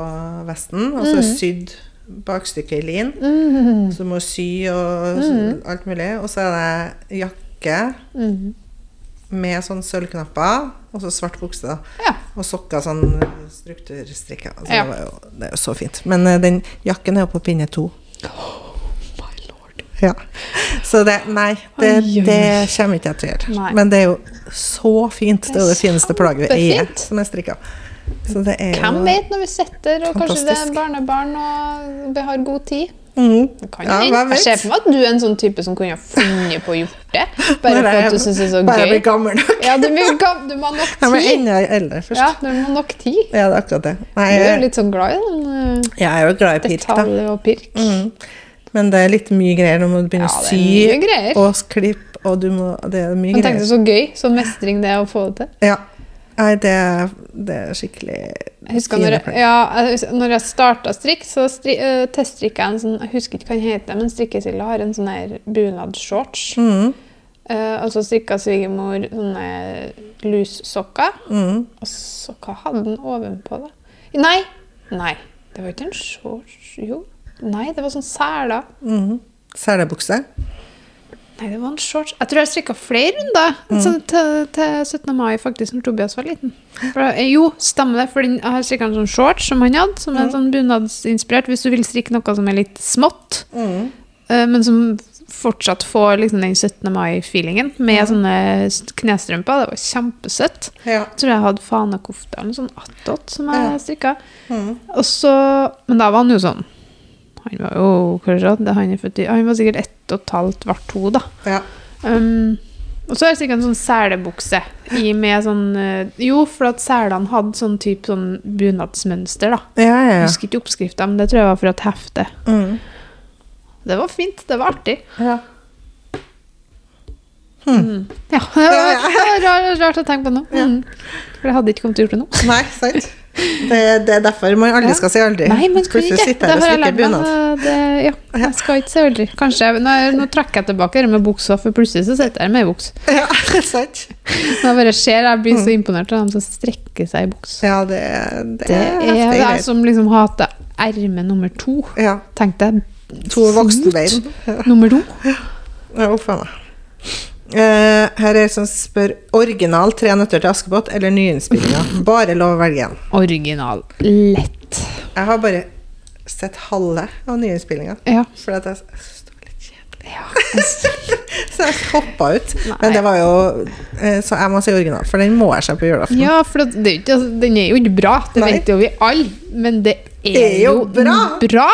vesten, og så mm. sydd bakstykke i lin. Mm, Så du må sy og mm. alt mulig. Og så er det jakke mm. med sånn sølvknapper, og så svart bukse. Ja. Og sokker sånn strukturstrikka. Altså, Ja. det, jo, det er jo så fint. Men uh, den jakken er jo på pinne to. My lord. Ja. Så det Nei, det, det kommer ikke jeg til å gjøre. Men det er jo så fint. Det er jo det fineste plagget jeg er som er strikka. Er Hvem vet når vi sitter og kanskje det er barnebarn og vi har god tid? Mm. Ja. Jeg ser for meg at du er en sånn type som kunne ha funnet på å gjort det. Bare for at du syns det er så Bare jeg blir gammel nok. Ja, du, blir gam- du må ha nok Jeg blir tid. enda eldre først. Ja, du må ha nok tid. Ja, det er akkurat det. Du er litt sånn glad i den jeg er jo glad i pirk, detalj og pirk. Mm. Men det er litt mye greier du begynner begynne å er sy og klippe, og du må Det er mye Men tenk deg greier. så gøy, så mestring det å få det til. Ja. Nei, det, det er skikkelig Jeg husker når jeg, ja, når jeg starta strikk, så stri, uh, teststrikka jeg en sånn Jeg husker ikke hva den heter, men strikkesilda har en sånn her bunadsshorts. Mhm. Uh, og så strikka svigermor sånne lussokker. Mm. Og så hva hadde den ovenpå, da? Nei! Nei, det var ikke en shorts. Jo. Nei, det var sånn seler. Mm. Selebukse. Nei, det var en shorts. Jeg tror jeg strikka flere runder mm. til, til 17. mai, faktisk, når Tobias var liten. For, eh, jo, stemmer det. For jeg har strikka en sånn shorts som han hadde, som er sånn bunadsinspirert. Hvis du vil strikke noe som er litt smått, Mhm. eh, men som fortsatt får liksom den 17. mai-feelingen, med sånne knestrømper. Det var kjempesøtt. Ja. Jeg tror jeg hadde fanekofte eller noe sånn attåt som jeg Ja. strikka. Mhm. Men da var han jo sånn Han var jo kanskje, han, i, han var sikkert ett og et halvt, hvert to, da. ja. Um, og så er det sikkert en sånn selebukse i med sånn eh, Jo, for at selene hadde sånn type sånn bunadsmønster, da. Ja, ja, Jeg ja. husker ikke oppskrifta, men det tror jeg var for et hefte. Mm. Det var fint. Det var artig. ja. Mm. Ja, det var, det var rart, rart å tenke på nå. Mm. For jeg hadde ikke kommet til å gjøre det nå. Nei, sant? Det, det er derfor man aldri Ja. skal si aldri. Nei, men Plutselig sitter Det og strikker bunad. Ja, jeg skal ikke se aldri. Kanskje, nå, nå trekker jeg tilbake det med buksa, for plutselig så sitter jeg med buks. Ja, sant? Når jeg bare ser, jeg blir så imponert av dem som strekker seg i buks. Ja, det, det, Det er er jeg som liksom hater erme nummer to. Ja. Tenk deg To voksenbein. fot nummer to. Ja, Uff a meg. Eh, her er det som spør original 'Tre nøtter til Askepott' eller nyinnspillinga. Bare lov å velge en. Original. Lett. Jeg har bare sett halve av nyinnspillinga. Ja. For at jeg synes det var litt kjedelig. Ja. Så jeg hoppa ut. Nei. Men det var jo eh, Så jeg må si original, for den må jeg se på julaften. Ja, for det, altså, den er jo ikke bra, det Nei. vet jo vi alle. Men det er, Det er jo bra. bra.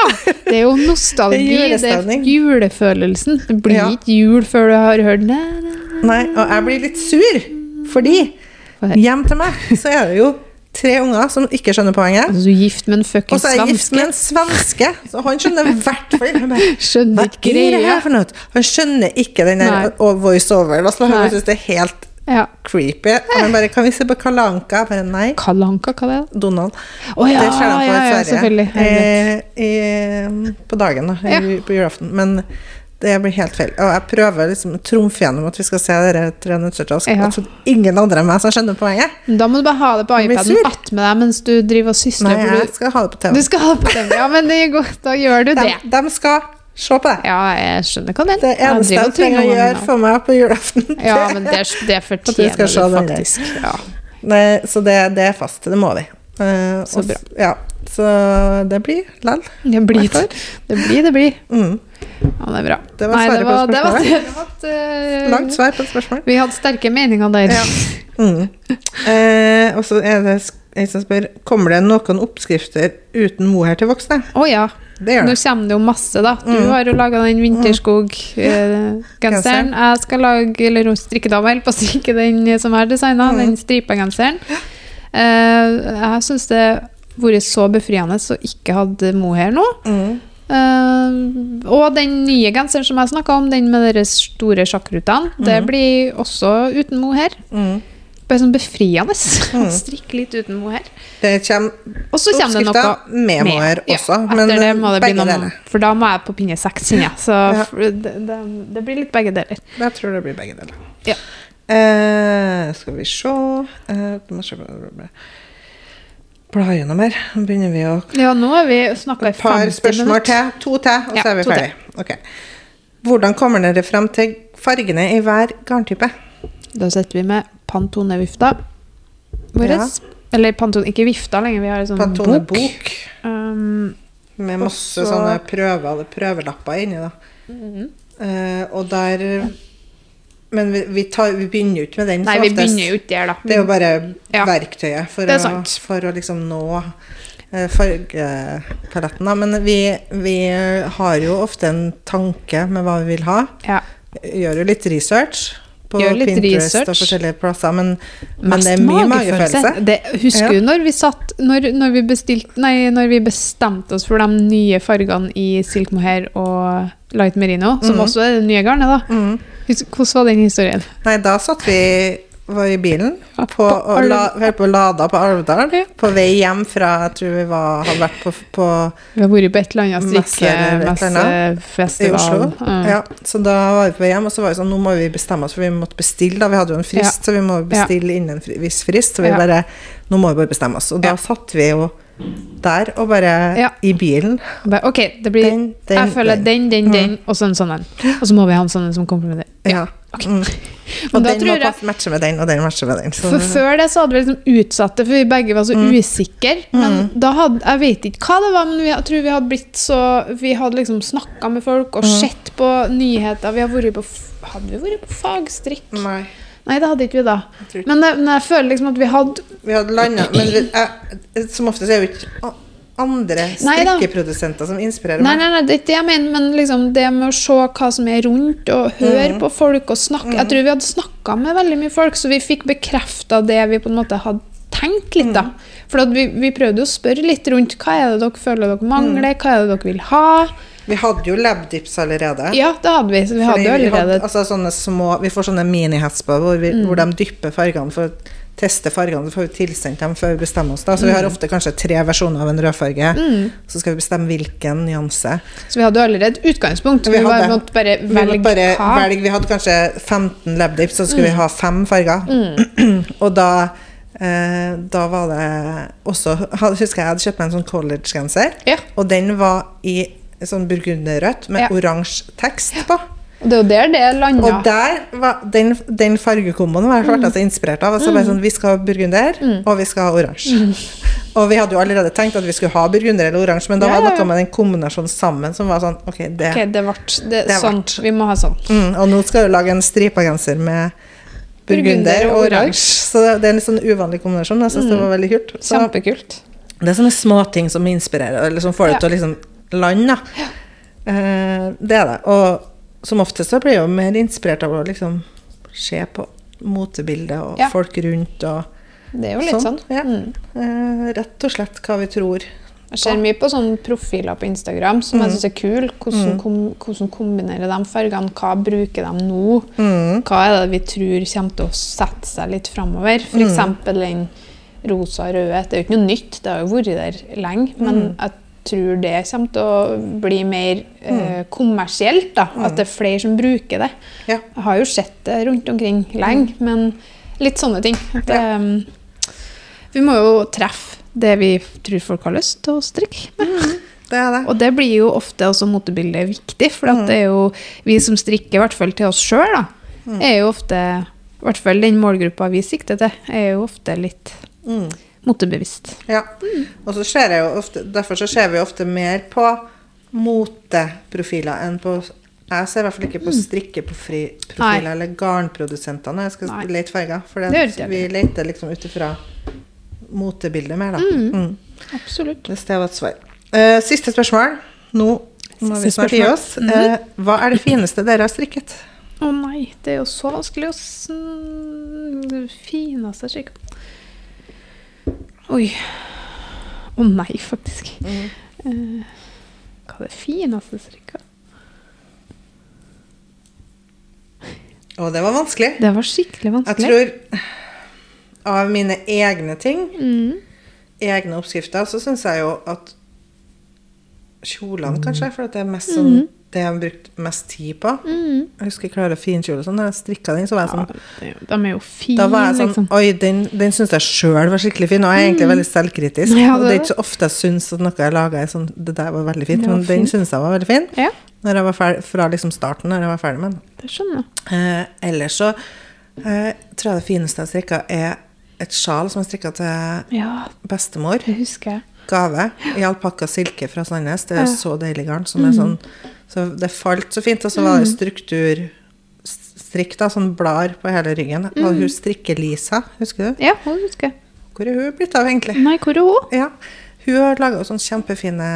Det er jo nostalgi. Det er julefølelsen. Det blir Ja. ikke jul før du har hørt. Nei, og jeg blir litt sur, fordi hjem til meg så er det jo tre unger som ikke skjønner poenget. Altså, du er gift med en Og så er jeg gift med en svenske, så han skjønner i hvert fall Skjønner ikke det greia. Han skjønner ikke den der voiceover. Han synes det er helt Ja. creepy. Han bare Kan vi se på Kalanka? Bare nei. Kalanka, hva er det? Donald. Oh, ja, det ser de på ja, i ja, Sverige. selvfølgelig. Eh, i, på dagen, da. Ja. På julaften. Men Det blir helt feil. Og jeg prøver liksom å trumfe gjennom at vi skal se dere tre nøtter til oss. Ja. ingen andre enn meg som skjønner poenget. Da må du bare ha det på iPaden attmed deg mens du driver og sysler. Nei, jeg skal ha det på TV. du skal ha det på TV. Ja, men det er godt. Da gjør du det. De, skal se på det. Ja, jeg skjønner hva du mener. Det eneste jeg trenger å gjøre for meg på julaften Ja, men det, det fortjener du der. faktisk. Ja. Nei, Så det, det er fast. Det må vi. Uh, Så bra. Ja, så det blir lell. Det blir det. Blir, det blir. Mm. Ja, det er bra. Det var svaret det på var, det var, spørsmålet. var eh, Langt svar på et spørsmål. Vi hadde sterke meninger der. Ja. Mm. Eh, og så er det en som spør Kommer det noen oppskrifter uten mohair til voksne. Å ja. Det Nå kommer det jo masse, da. Du Mm. har jo laga den Vinterskog-genseren. Genseren. jeg skal lage eller strikkedame holder på å strikke den som har designa, Mm. den stripa genseren. Eh, jeg syns det har vært så befriende å ikke hadde mohair nå. Mm. Eh, og den nye genseren som jeg snakka om, den med de store sjakkrutene, det Mhm. blir også uten mohair. Mm. Bare sånn befriende Mm. strikke litt uten mohair. Det kommer oppskrifter med mohair også. ja, men det må det begge deler. For da må jeg på pinne seks, kjenner jeg. Så Ja. det, det, det blir litt begge deler. Jeg tror det blir begge deler. Ja. Uh, skal vi se uh, Bla gjennom her. Nå begynner vi å Ja, nå har vi snakka i Et par spørsmål minutter. til. To til, og Ja, så er vi ferdig. Okay. Hvordan kommer dere frem til fargene i hver garntype? Da setter vi med Pantone-vifta vår. Ja. Eller Pantone, ikke vifta lenger, vi har en sånn Pantone bok. bok Um, med masse også... sånne prøver, prøvelapper inni. da. Mm -hmm. uh, og der Men vi, vi, tar, vi begynner jo ikke med den nei, vi begynner jo ikke der, da. Det er jo bare Ja. verktøyet for, å, for å liksom nå eh, fargepaletten. Men vi, vi har jo ofte en tanke med hva vi vil ha. Ja. Gjør jo litt research på Pinterest og forskjellige plasser, men, men det er mye magefølelse. Det, husker Ja. du når vi satt når, når, vi bestilt, nei, når vi bestemte oss for de nye fargene i silk mohair og light merino, som mm. også er det nye garnet, da? Mm. Hvordan var den historien? Nei, da satt vi var i bilen på, og la, hørte på Lada på Alvdal. Ja. På vei hjem fra Jeg tror vi var, hadde vært på, på Vi har vært på et eller annet annet. i. Oslo. Mm. Ja, så da var vi på vei hjem, og så var det sånn Nå må vi bestemme oss, for vi måtte bestille. da Vi hadde jo en frist, så vi må bestille innen en viss frist. Så vi Ja. bare Nå må vi bare bestemme oss. Og da Ja. satt vi jo der og bare Ja. i bilen. Ok, det blir Den, den, Jeg føler den, den, den, og så en sånn en. Og så må vi ha en sånn en som komplementerer. Ja. Okay. Mm. Og den tror må jeg matche med den, og den matcher med den. Så, For før det så hadde vi liksom utsatt det, for vi begge var så usikre. Men da hadde Jeg vet ikke hva det var, men vi, jeg tror vi hadde blitt så Vi hadde liksom snakka med folk og sett på nyheter. Vi hadde vært på Hadde vi vært på fagstrikk? Nei. Nei, det hadde ikke vi da. Jeg ikke. Men, men jeg føler liksom at vi hadde Vi hadde landa Men vi, jeg, som oftest er det jo ikke andre Nei strikkeprodusenter som inspirerer meg. nei, nei, det er ikke det jeg mener, men liksom det med å se hva som er rundt, og høre på folk og snakke Jeg tror vi hadde snakka med veldig mye folk, så vi fikk bekrefta det vi på en måte hadde tenkt litt, da. For at vi, vi prøvde jo å spørre litt rundt hva er det dere føler dere mangler, hva er det dere vil ha? Vi hadde jo labdips allerede. Ja, det hadde vi. Så vi hadde jo vi hadde, altså sånne små, vi får sånne mini-hetsper hvor, vi- hvor de dypper fargene for å teste fargene. Så får vi tilsendt dem før vi bestemmer oss. Da. Så vi har ofte kanskje tre versjoner av en rødfarge. Så skal vi bestemme hvilken nyanse. Så vi hadde allerede et utgangspunkt. Vi Vi, hadde- måtte bare Vi velge bare hva. velge. Vi hadde kanskje 15 labdips, så skulle vi ha fem farger. Og da eh, da var det også Husker jeg jeg hadde kjøpt meg en sånn collegegenser. Ja. Og den var i sånn burgunderrødt med Ja. oransje tekst på. Og det er jo der det landa. Og der var den, den fargekomboen var jeg ble altså inspirert av. Altså bare sånn, Vi skal ha burgunder, og vi skal ha oransje. Og vi hadde jo allerede tenkt at vi skulle ha burgunder eller oransje, men da Ja, var det noe med den kombinasjonen sammen som var sånn Ok, det Ok, det ble det, Det sånn. Vi må ha sånn. mm, Og nå skal du lage en stripa genser med burgunder og oransje. Så det, det er en litt sånn uvanlig kombinasjon. Jeg syns det var veldig kult. Så Kjempekult. det er sånne småting som inspirerer, eller som får deg Ja. til å liksom lande. Eh, det er det. Og som oftest så blir jeg jo mer inspirert av å liksom se på motebildet og Ja. folk rundt og Det er jo litt sånn. Ja. Mm. eh, rett og slett hva vi tror. Jeg ser mye på sånne profiler på Instagram som Mm. jeg syns er kul. Hvordan, kom, hvordan kombinerer de fargene? Hva bruker de nå? Mm. Hva er det vi tror kommer til å sette seg litt framover? Mm. F.eks. den rosa og røde. Det er jo ikke noe nytt, det har jo vært der lenge. Men Mm. Tror det kommer til å bli mer eh, kommersielt. da, At det er flere som bruker det. Ja. Jeg har jo sett det rundt omkring lenge, men litt sånne ting. At, Ja. eh, vi må jo treffe det vi tror folk har lyst til å strikke med. Det er det. Og det blir jo ofte også motebildet viktig, for at det er jo vi som strikker, i hvert fall til oss sjøl, da, er jo ofte I hvert fall den målgruppa vi sikter til, er jo ofte litt Mm. Motebevisst. Ja. Og så ser jeg jo ofte, derfor så ser vi ofte mer på moteprofiler enn på Jeg ser i hvert fall ikke på strikkeprofiler Nei. eller garnprodusenter når jeg skal Nei. lete farger. For Det det vi leter liksom ut ifra motebildet mer, da. Mm. Absolutt. Hvis det var et svar. Uh, siste spørsmål. Nå må vi snart gi oss. uh, hva er det fineste dere har strikket? Å nei, det er jo så vanskelig å sn- Det fineste jeg kikker på Oi. Å nei, faktisk. Mm. Uh, hva er det fineste strikka? Å, det var vanskelig. Det var skikkelig vanskelig. Jeg tror av mine egne ting, mm. egne oppskrifter, så syns jeg jo at kjolene, kanskje, for at det er mest sånn det jeg har brukt mest tid på. Mm. Jeg husker Klare finkjole og sånn. Da jeg strikka den, så var jeg Ja, sånn det er de er jo fine, Da var jeg sånn liksom. Oi, den, den syns jeg sjøl var skikkelig fin. Og jeg er egentlig veldig selvkritisk. Ja, og det det er ikke så ofte jeg syns at noe jeg laga, er sånn Det der var veldig fint. Var Men den fint. syns jeg var veldig fin. Ja, ferdig, fra liksom starten, når jeg var ferdig med den. det skjønner jeg. Eh, ellers så eh, tror jeg det fineste jeg strikka, er et sjal som jeg strikka til Ja, bestemor. det husker jeg. Gave i alpakka silke fra Sandnes. Det er så deilig garn. Som er sånn, så det falt så fint. Og så var det strukturstrikk, da, sånn blar på hele ryggen. Og hun strikker-Lisa, husker du? Ja, hun husker. Hvor er hun blitt av, egentlig? Nei, hvor er hun? Ja, Hun har laga sånne kjempefine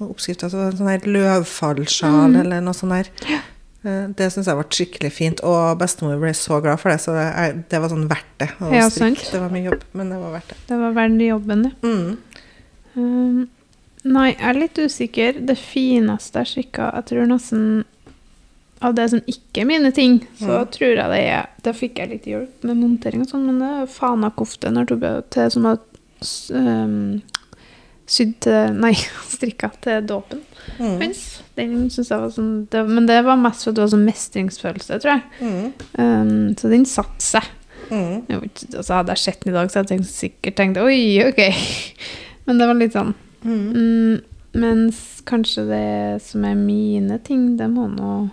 oppskrifter. Så sånn her løvfallsjal eller noe sånt der. Eh, Det syns jeg ble skikkelig fint, og bestemor ble så glad for det. Så det, det var sånn verdt det. å Ja, strikke. Det var mye jobb, men det var verdt det. Det var verdt jobben, ja. Mm. Um, nei, jeg er litt usikker. Det fineste jeg strikka Jeg tror nesten Av det som ikke er mine ting, så Mm. tror jeg det er Da fikk jeg litt hjelp med montering og sånn, men det er Fana-kofte når Tobias til som har um, sydd til Nei, strikka til dåpen Mm. hans. Den syns jeg var sånn det, Men det var mest for at det var sånn mestringsfølelse, tror jeg. Mm. Um, så den satte seg. Mm. Jeg altså hadde jeg sett den i dag, så hadde jeg tenkt, sikkert tenkt oi, ok. Men det var litt sånn Mm. mm, Mens kanskje det som er mine ting, det må nå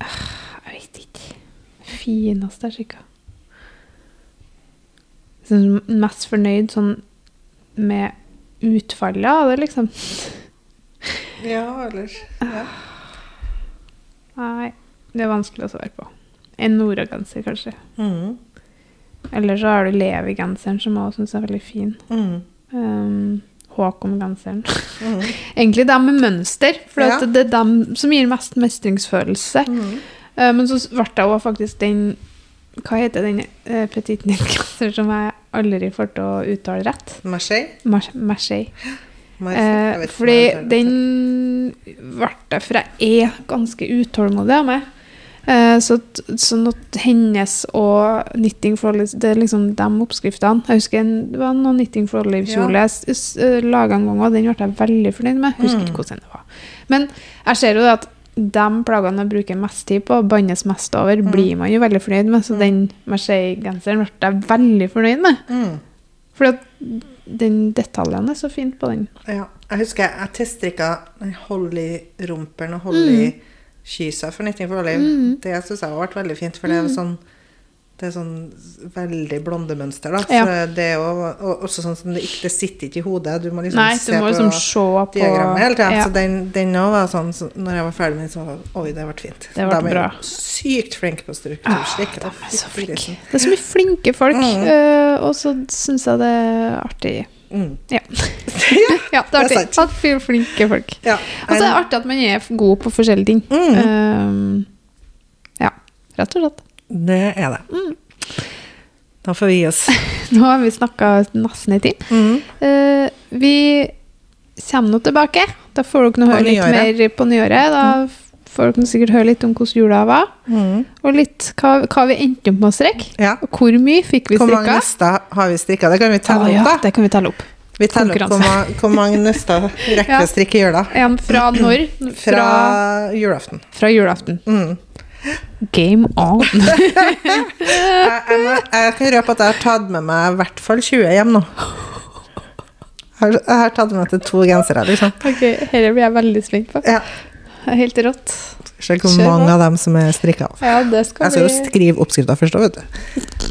Ah, Jeg vet ikke. Fineste jeg sjekka. Sånn mest fornøyd sånn med utfallet av det, liksom. Ja, ellers ja. Nei, det er vanskelig å svare på. En Nora-genser, kanskje. Mm. Eller så har du Levi-genseren, som jeg også syns er veldig fin. Mm. Um, Håkon-genseren. Mm. Egentlig dem med mønster, for Ja. det er dem som gir mest mestringsfølelse. Mm. Uh, men så ble det også faktisk den Hva heter den uh, petit knit-genseren som jeg aldri får til å uttale rett? Marseille? Mar- Marseille. Marseille? Jeg Eh, ikke fordi den ble jeg for jeg er ganske utålmodig av meg. Eh, så, sånn hennes og Knitting for Olive Det er liksom de oppskriftene. Jeg husker en, det var noen Knitting for Olive-kjole jeg s- s- laga en gang, og den ble jeg veldig fornøyd med. Jeg husker Mm. ikke hvordan det var. Men jeg ser jo at de plagene jeg bruker mest tid på, bannes mest over, Mm. blir man jo veldig fornøyd med. Så den Marseille-genseren ble jeg veldig fornøyd med. Mm. For den detaljen er så fint på den. Ja. Jeg husker jeg, jeg teststrikka den hold i rumperen og kysa for Knitting for Olive. Mm. Det syns jeg har vært veldig fint, for det er sånn det er sånn veldig blondemønster, da. Ja. Så det er jo og også sånn som det ikke det sitter ikke i hodet. Du må liksom Nei, du se må på liksom se på diagrammet hele tida. Ja. Så den, den også var sånn så når jeg var ferdig med den, så var det Oi, det ble fint. Det ble De er bra. jo sykt flinke på Ah, strukturstrikk. de er så flinke. Det er så mye flinke folk, Mm. uh, og så syns jeg det er artig. Mm. Ja, ja. det er artig. sant. At fl- flinke folk. ja. Og så er det artig at man er god på forskjellige ting. Mm. Um, ja, rett og slett. Det er det. Mm. Da får vi gi oss. Nå har vi snakka nesten en time. Mm. Eh, vi kommer nå tilbake. Da får dere høre litt mer på nyåret. Da får kan sikkert høre litt om hvordan jula var, Mm. og litt hva, hva vi endte opp med å strikke. Ja. Og hvor mye fikk vi Hvor mange nøster har vi strikka? Det kan vi telle ah, opp, ja, det kan vi telle opp. Vi teller opp hvor, ma hvor mange nøster rekker Ja. å strikke i jula. En fra når? Fra Fra, julaften. fra julaften. Mm. Game on. Jeg, jeg, må- jeg kan røpe at jeg har tatt med meg i hvert fall 20 hjem nå. Jeg har, jeg har tatt med meg til to gensere, liksom. ok, Dette blir jeg veldig spent på. Ja. Det er Helt rått. Sjekk hvor mange av dem som er strikka av. Ja, det skal Jeg skal jo skrive oppskrifta først, òg, vet du.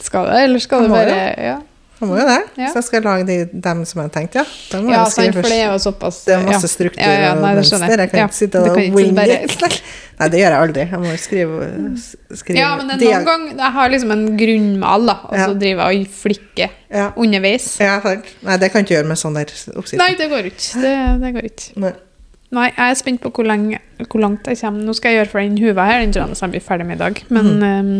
Skal det, eller skal Jeg det bare. Ja, Jeg må jo det. Ja. Så jeg skal lage de, dem som jeg har tenkt, ja. Da må ja jeg sant, skrive for først. det er jo såpass Det er masse ja. struktur Ja, ja, nei, og mønster. jeg. Jeg kan ikke sitte og winge bare-. Nei, det gjør jeg aldri. Jeg må skrive, skrive Ja, men noen ganger Jeg har liksom en grunnmal, da, og så driver jeg og flikker Ja. underveis. ja, sant. Nei, det kan ikke gjøre med sånn der oppskrift. Nei, det går ikke. Det, det går ikke. Nei. Nei, jeg er spent på hvor, lenge, hvor langt jeg kommer. Nå skal jeg gjøre for den huva her. Den tror jeg nesten blir ferdig med i dag. Men ehm,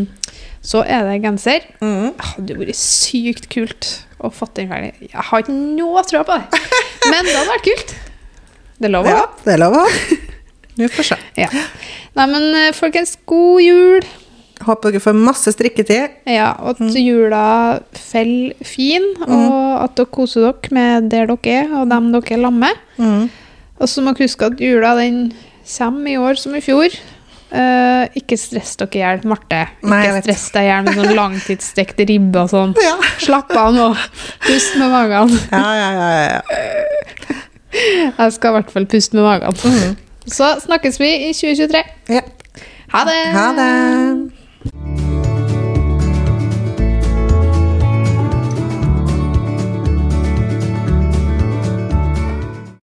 så er det genser. Mm. Det hadde vært sykt kult å få den ferdig. Jeg har ikke noe tro på det. Men det hadde vært kult. Det er lov å Ja, det er lov å ha. Vi får se. Ja. Nei, men eh, folkens, god jul. Håper dere får masse strikketid. Ja, og at jula faller fin, og at dere koser dere med der dere er, og dem dere er sammen med. Mhm. Og så må dere huske at jula den kommer i år som i fjor. Uh, ikke stress dere i hjel, Marte. Nei, Ikke stress deg i hjel med sånn langtidsstekt ribbe og sånn. Ja. Slapp av nå. Pust med magen. Ja, ja, ja. Jeg skal i hvert fall puste med magen. Så snakkes vi i 2023. ja. Ha det! Ha det.